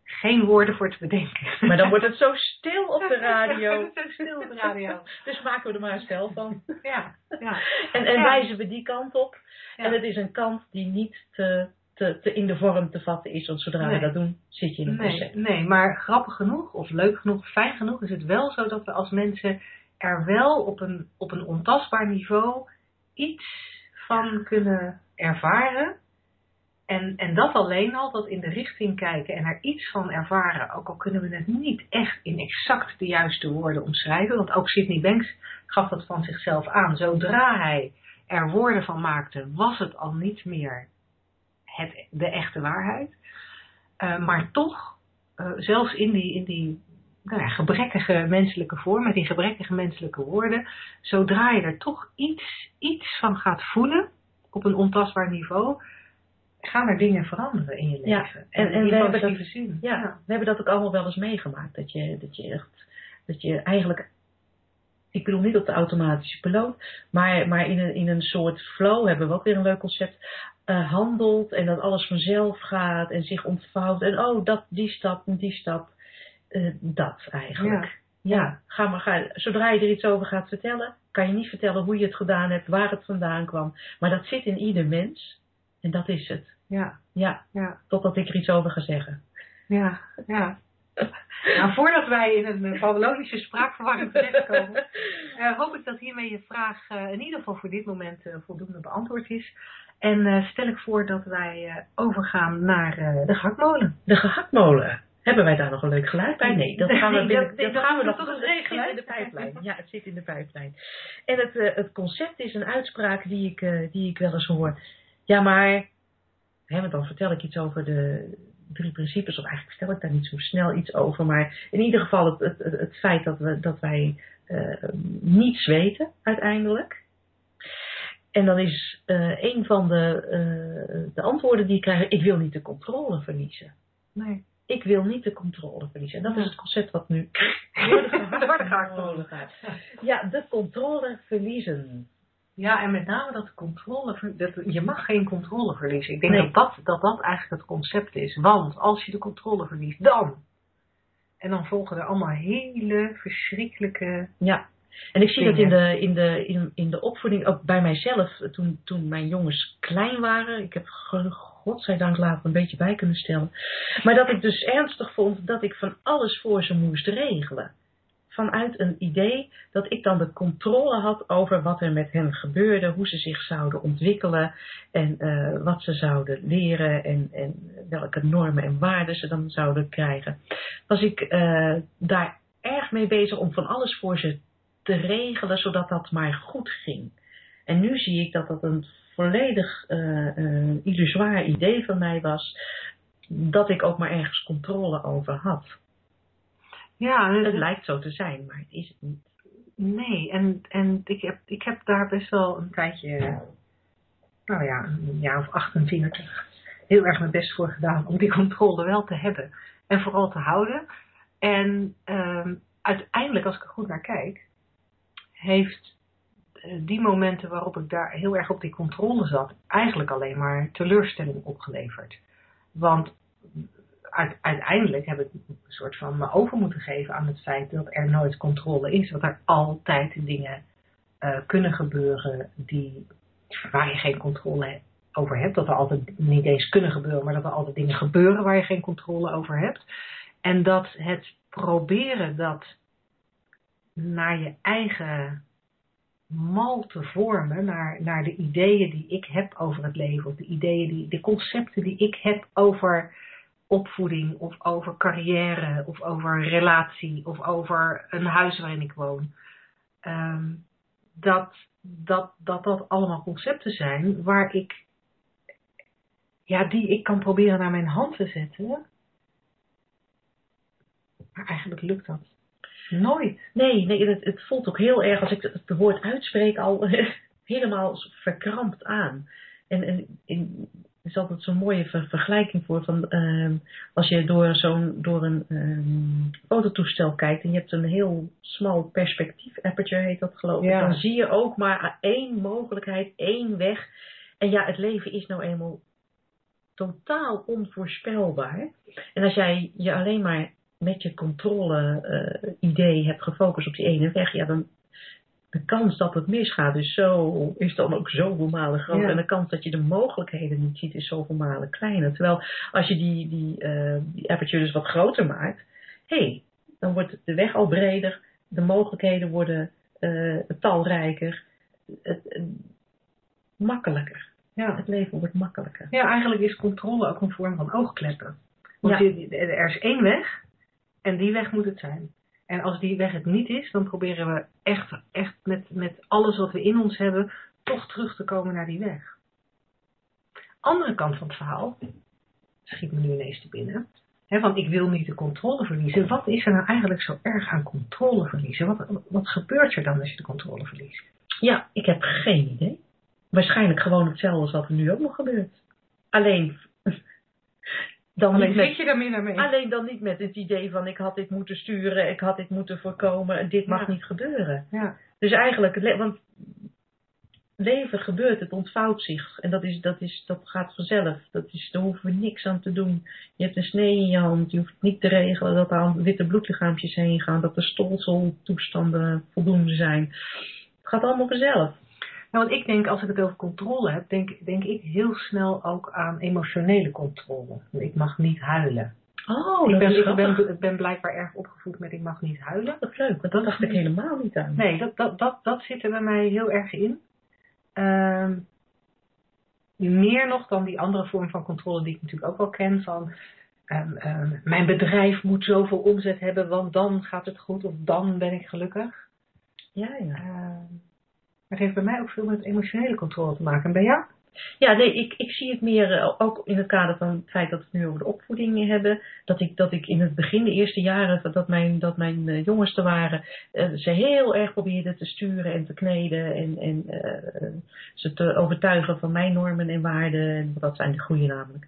geen woorden voor te bedenken. Maar dan wordt het zo stil op de radio. Wordt het zo stil op de radio. dus maken we er maar een spel van. Ja, ja. En, en Ja. wijzen we die kant op. Ja. En het is een kant die niet te, te, te in de vorm te vatten is. Want zodra Nee. we dat doen, zit je in een Nee, nee, maar grappig genoeg, of leuk genoeg, fijn genoeg is het wel zo dat we als mensen er wel op een, op een ontastbaar niveau iets van kunnen ervaren. En, en dat alleen al, dat in de richting kijken en er iets van ervaren, ook al kunnen we het niet echt in exact de juiste woorden omschrijven, want ook Sidney Banks gaf dat van zichzelf aan. Zodra hij er woorden van maakte, was het al niet meer het, de echte waarheid. Uh, maar toch, uh, zelfs in die, in die nou ja, gebrekkige menselijke vorm, met die gebrekkige menselijke woorden, zodra je er toch iets, iets van gaat voelen, op een ontastbaar niveau, gaan er dingen veranderen in je leven. Ja, en, en we, hebben dat, zin. Ja, ja, we hebben dat ook allemaal wel eens meegemaakt. Dat je, dat je echt, dat je eigenlijk, ik bedoel niet op de automatische piloot, maar, maar in, een, in een soort flow hebben we ook weer een leuk concept. Uh, handelt en dat alles vanzelf gaat en zich ontvouwt. En oh, dat, die stap en die stap. Uh, dat eigenlijk. Ja. ja, ga maar, ga, zodra je er iets over gaat vertellen, kan je niet vertellen hoe je het gedaan hebt, waar het vandaan kwam. Maar dat zit in ieder mens. En dat is het. Ja. Ja. ja. Totdat ik er iets over ga zeggen. Ja, ja. nou, voordat wij in een Pavlovische spraakverwarring terechtkomen, uh, hoop ik dat hiermee je vraag uh, in ieder geval voor dit moment uh, voldoende beantwoord is. En stel ik voor dat wij overgaan naar de gehaktmolen. De gehaktmolen. Hebben wij daar nog een leuk geluid bij? Nee, dat gaan we, binnen, dat, dat, gaan we nog. Het zit in de pijplijn. Ja, het zit in de pijplijn. En het, het concept is een uitspraak die ik, die ik wel eens hoor. Ja, maar, want dan vertel ik iets over de drie principes, of eigenlijk vertel ik daar niet zo snel iets over. Maar in ieder geval het, het, het, feit dat, we, dat wij uh, niets weten uiteindelijk. En dan is een van de, de antwoorden die ik krijg: ik wil niet de controle verliezen. Nee ik wil niet de controle verliezen. En dat is het concept wat nu door de gehaktmolen gaat. Ja, de controle verliezen. Ja, en met name dat controle, dat, je mag geen controle verliezen. Ik denk dat, dat, dat dat eigenlijk het concept is. Want als je de controle verliest, dan. En dan volgen er allemaal hele verschrikkelijke. Ja, en ik zie dat in de, in, de, in, in de opvoeding, ook bij mijzelf, toen, toen mijn jongens klein waren. Ik heb godzijdank later een beetje bij kunnen stellen. Maar dat ik dus ernstig vond dat ik van alles voor ze moest regelen. Vanuit een idee dat ik dan de controle had over wat er met hen gebeurde, hoe ze zich zouden ontwikkelen en uh, wat ze zouden leren en, en welke normen en waarden ze dan zouden krijgen. Was ik uh, daar erg mee bezig om van alles voor ze te regelen, zodat dat maar goed ging. En nu zie ik dat dat een volledig uh, illusoir idee van mij was, dat ik ook maar ergens controle over had. Ja, het, lijkt zo te zijn, maar het is het niet. Nee, en, en ik, heb, ik heb daar best wel een tijdje, nou ja, een jaar of 48, heel erg mijn best voor gedaan om die controle wel te hebben en vooral te houden. En uh, uiteindelijk, als ik er goed naar kijk, heeft eh, die momenten waarop ik daar heel erg op die controle zat, eigenlijk alleen maar teleurstelling opgeleverd. Want uiteindelijk heb ik een soort van me over moeten geven aan het feit dat er nooit controle is. Dat er altijd dingen uh, kunnen gebeuren die, waar je geen controle over hebt. Dat er altijd niet eens kunnen gebeuren, maar dat er altijd dingen gebeuren waar je geen controle over hebt. En dat het proberen dat naar je eigen mal te vormen naar, naar de ideeën die ik heb over het leven, of de ideeën die, de concepten die ik heb over opvoeding, of over carrière, of over relatie, of over een huis waarin ik woon. Um, dat, dat, dat dat allemaal concepten zijn waar ik, ja, die ik kan proberen naar mijn hand te zetten. Maar eigenlijk lukt dat Nooit. Nee, nee het, het voelt ook heel erg, als ik het woord uitspreek, al helemaal verkrampt aan. En, en er is altijd zo'n mooie vergelijking voor van uh, als je door zo'n door een um, fototoestel kijkt en je hebt een heel smal perspectief, aperture heet dat geloof ik, dan zie je ook maar één mogelijkheid, één weg. En ja, het leven is nou eenmaal totaal onvoorspelbaar. En als jij je alleen maar met je controle uh, idee hebt gefocust op die ene weg, ja, dan de kans dat het misgaat is, zo, is dan ook zoveel malen groter. En de kans dat je de mogelijkheden niet ziet is zoveel malen kleiner. Terwijl als je die, die, uh, die aperture dus wat groter maakt, hé, hey, dan wordt de weg al breder, de mogelijkheden worden uh, talrijker, makkelijker. Ja. Het leven wordt makkelijker. ja, eigenlijk is controle ook een vorm van oogkleppen. Want Ja. je- er is één weg en die weg moet het zijn. En als die weg het niet is, dan proberen we echt, echt met, met alles wat we in ons hebben, toch terug te komen naar die weg. Andere kant van het verhaal, schiet me nu ineens te binnen, hè, van ik wil niet de controle verliezen. Wat is er nou eigenlijk zo erg aan controle verliezen? Wat, wat gebeurt er dan als je de controle verliest? Ja, ik heb geen idee. Waarschijnlijk gewoon hetzelfde als wat er nu ook nog gebeurt. Alleen dan, Alleen niet met, zit je daar minder mee? alleen dan niet met het idee van ik had dit moeten sturen, ik had dit moeten voorkomen en dit mag Ja. niet gebeuren. Ja, Dus eigenlijk, want leven gebeurt, het ontvouwt zich. En dat, is, dat, is, dat gaat vanzelf. Dat is, daar hoeven we niks aan te doen. Je hebt een snee in je hand, je hoeft niet te regelen dat er witte bloedlichaampjes heen gaan, dat de stolseltoestanden voldoende zijn. Het gaat allemaal vanzelf. Want ik denk, als ik het over controle heb, denk, denk ik heel snel ook aan emotionele controle. Ik mag niet huilen. Oh, ik, ben, ik, ben, blijkbaar erg opgevoed met ik mag niet huilen. Dat is leuk, want dat dacht ik helemaal niet aan. Nee, dat, dat, dat, dat zit er bij mij heel erg in. Ehm, meer nog dan die andere vorm van controle die ik natuurlijk ook wel ken. Van ehm, ehm, mijn bedrijf moet zoveel omzet hebben, want dan gaat het goed of dan ben ik gelukkig. Ja, ja. Het heeft bij mij ook veel met emotionele controle te maken. En bij jou? Ja, nee, ik, ik zie het meer eh, ook in het kader van het feit dat we het nu over de opvoeding hebben. Dat ik, dat ik in het begin, de eerste jaren dat mijn, dat mijn eh, jongens er waren, eh, ze heel erg probeerden te sturen en te kneden. En, en ze te overtuigen van mijn normen en waarden. En dat zijn de goede namelijk.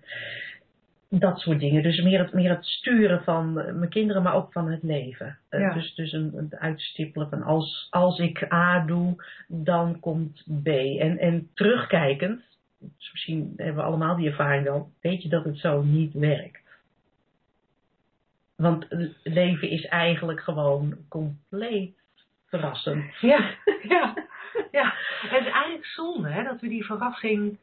Dat soort dingen. Dus meer het, meer het sturen van eh, mijn kinderen, maar ook van het leven. Eh, Ja. Dus, dus een, een uitstippelen van als, als ik A doe, dan komt B. En, en terugkijkend, dus misschien hebben we allemaal die ervaring wel, weet je dat het zo niet werkt. Want leven is eigenlijk gewoon compleet verrassend. Ja, ja, ja. Het is eigenlijk zonde hè, dat we die verrassing,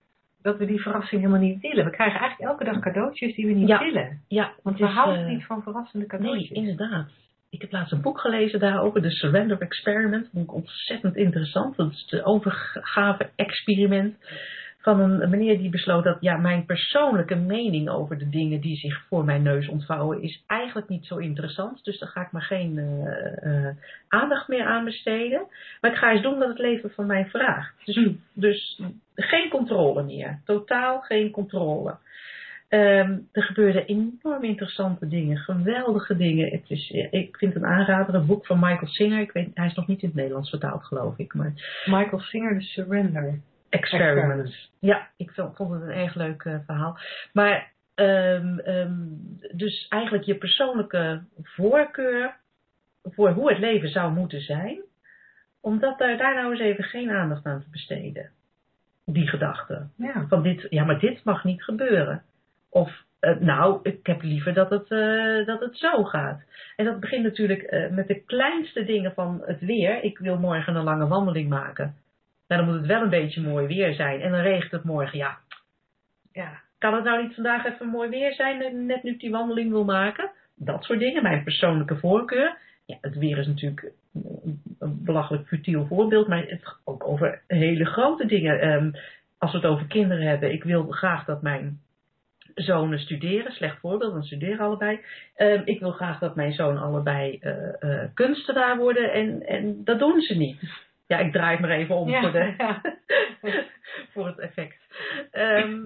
dat we die verrassing helemaal niet willen. We krijgen eigenlijk elke dag cadeautjes die we niet Ja. willen. Ja, Want we is, houden eh, niet van verrassende Nee, cadeautjes. inderdaad. Ik heb laatst een boek gelezen daarover, de Surrender Experiment. Dat vond ik ontzettend interessant. Dat is het overgave-experiment van een meneer die besloot dat ja, mijn persoonlijke mening over de dingen die zich voor mijn neus ontvouwen is eigenlijk niet zo interessant. Dus daar ga ik maar geen eh, eh, aandacht meer aan besteden. Maar ik ga eens doen wat het leven van mij vraagt. Dus, dus geen controle meer. Totaal geen controle. Ehm, er gebeurden enorm interessante dingen, geweldige dingen. Het is, eh, ik vind een aanrader, een boek van Michael Singer. Ik weet, hij is nog niet in het Nederlands vertaald, geloof ik. Maar Michael Singer, de Surrender. Experiments. Ja, ik vond, het een erg leuk eh, verhaal. Maar ehm, ehm, dus eigenlijk je persoonlijke voorkeur voor hoe het leven zou moeten zijn, omdat daar, daar nou eens even geen aandacht aan te besteden. Die gedachte. Ja. Van dit, ja, maar dit mag niet gebeuren. Of, eh, nou, ik heb liever dat het, eh, dat het zo gaat. En dat begint natuurlijk met de kleinste dingen van het weer. Ik wil morgen een lange wandeling maken. Nou, dan moet het wel een beetje mooi weer zijn. En dan regent het morgen. Ja, ja. kan het nou niet vandaag even mooi weer zijn, eh, net nu ik die wandeling wil maken? Dat soort dingen, mijn persoonlijke voorkeur. Ja, het weer is natuurlijk een een belachelijk futiel voorbeeld, maar het ook over hele grote dingen. Ehm, als we het over kinderen hebben, ik wil graag dat mijn zonen studeren. Slecht voorbeeld, want ze studeren allebei. Ehm, ik wil graag dat mijn zoon allebei eh, eh, kunstenaar worden en, en dat doen ze niet. Ja, ik draai het maar even om Ja, voor, de, ja. voor het effect. Ehm,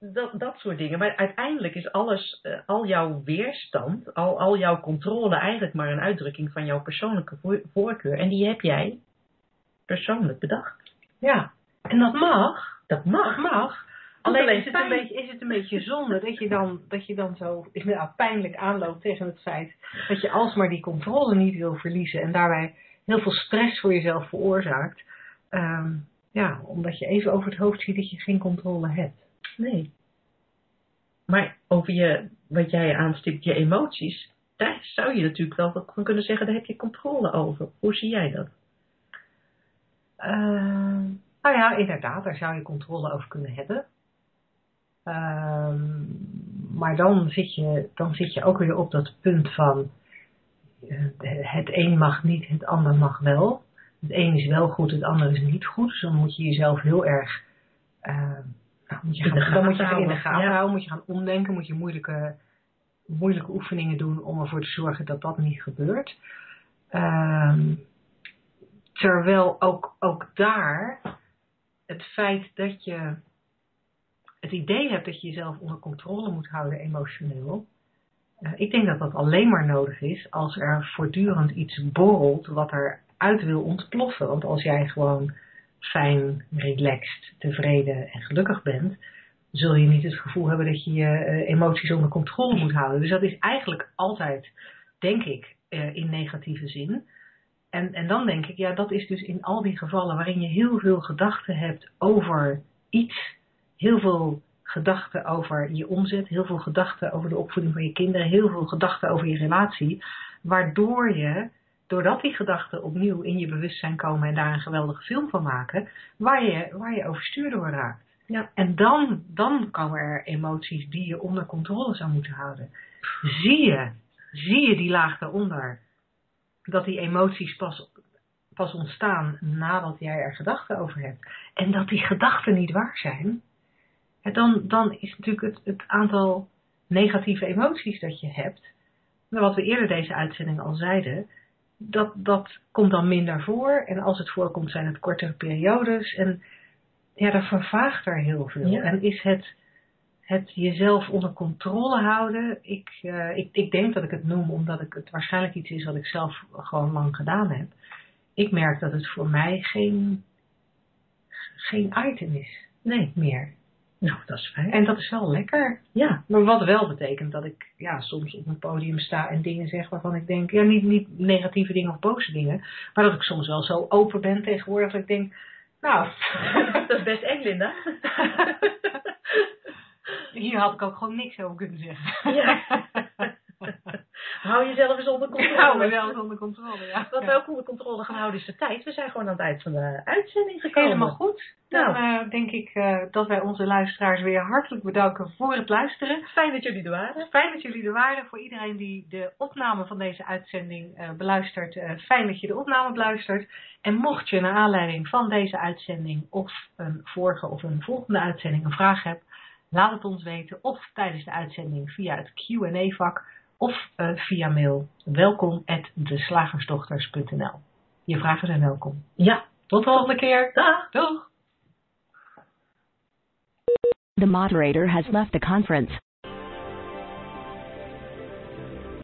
dat, dat soort dingen. Maar uiteindelijk is alles, eh, al jouw weerstand, al, al jouw controle eigenlijk maar een uitdrukking van jouw persoonlijke voor- voorkeur. En die heb jij persoonlijk bedacht. ja. En dat mag. Dat Dat mag. mag. Alleen, alleen is, het een beetje, is het een beetje zonde dat je dan, dat je dan zo nou, pijnlijk aanloopt tegen het feit dat je alsmaar die controle niet wil verliezen en daarbij heel veel stress voor jezelf veroorzaakt. Ehm, ja, omdat je even over het hoofd ziet dat je geen controle hebt. Nee. Maar over je, wat jij aanstipt, je emoties, daar zou je natuurlijk wel van kunnen zeggen, daar heb je controle over. Hoe zie jij dat? Ehm, nou ja, inderdaad, daar zou je controle over kunnen hebben. Ehm, maar dan zit, je, dan zit je ook weer op dat punt van het een mag niet, het ander mag wel. Het een is wel goed, het ander is niet goed. Dus dan moet je jezelf heel erg uh, nou, moet je gaan, dan moet je gaan in de gaten houden, moet je gaan omdenken, moet je moeilijke, moeilijke oefeningen doen om ervoor te zorgen dat dat niet gebeurt. Um, terwijl ook, ook daar het feit dat je het idee hebt dat je jezelf onder controle moet houden emotioneel. Uh, ik denk dat dat alleen maar nodig is als er voortdurend iets borrelt wat er uit wil ontploffen. Want als jij gewoon fijn, relaxed, tevreden en gelukkig bent, zul je niet het gevoel hebben dat je je uh, emoties onder controle moet houden. Dus dat is eigenlijk altijd, denk ik, uh, in negatieve zin. En, en dan denk ik, ja, dat is dus in al die gevallen waarin je heel veel gedachten hebt over iets, heel veel gedachten over je omzet, heel veel gedachten over de opvoeding van je kinderen, heel veel gedachten over je relatie, waardoor je, doordat die gedachten opnieuw in je bewustzijn komen en daar een geweldige film van maken, waar je, waar je overstuur door raakt. Ja. En dan, dan komen er emoties die je onder controle zou moeten houden. Zie je, zie je die laag daaronder? dat die emoties pas, pas ontstaan nadat jij er gedachten over hebt. En dat die gedachten niet waar zijn, dan, dan is natuurlijk het, het aantal negatieve emoties dat je hebt, wat we eerder deze uitzending al zeiden, dat, dat komt dan minder voor. En als het voorkomt, zijn het kortere periodes. En ja, dan vervaagt er heel veel. En is het het jezelf onder controle houden. Ik, uh, ik, ik denk dat ik het noem omdat ik het waarschijnlijk iets is wat ik zelf gewoon lang gedaan heb. Ik merk dat het voor mij geen, geen item is. Nee, meer. Nou, dat is fijn. En dat is wel lekker. Ja. Maar wat wel betekent dat ik ja, soms op een podium sta en dingen zeg waarvan ik denk, ja, niet, niet negatieve dingen of boze dingen, maar dat ik soms wel zo open ben tegenwoordig dat ik denk, nou. dat is best eng, Linda. Hier had ik ook gewoon niks over kunnen zeggen. Ja. Hou jezelf eens onder controle. Hou mezelf eens onder controle, ja. Wat we ook onder controle gaan houden is de tijd. We zijn gewoon aan het eind van de uitzending gekomen. Helemaal goed. Dan nou. uh, denk ik uh, dat wij onze luisteraars weer hartelijk bedanken voor het luisteren. Fijn dat jullie er waren. Fijn dat jullie er waren. Voor iedereen die de opname van deze uitzending uh, beluistert. fijn dat je de opname beluistert. En mocht je naar aanleiding van deze uitzending of een vorige of een volgende uitzending een vraag hebben Laat het ons weten of tijdens de uitzending via het Q&A-vak of uh, via mail. Welkom at deslagersdochters.nl Je vragen zijn welkom. Ja, tot de volgende keer. Dag. Doeg. The moderator has left the conference.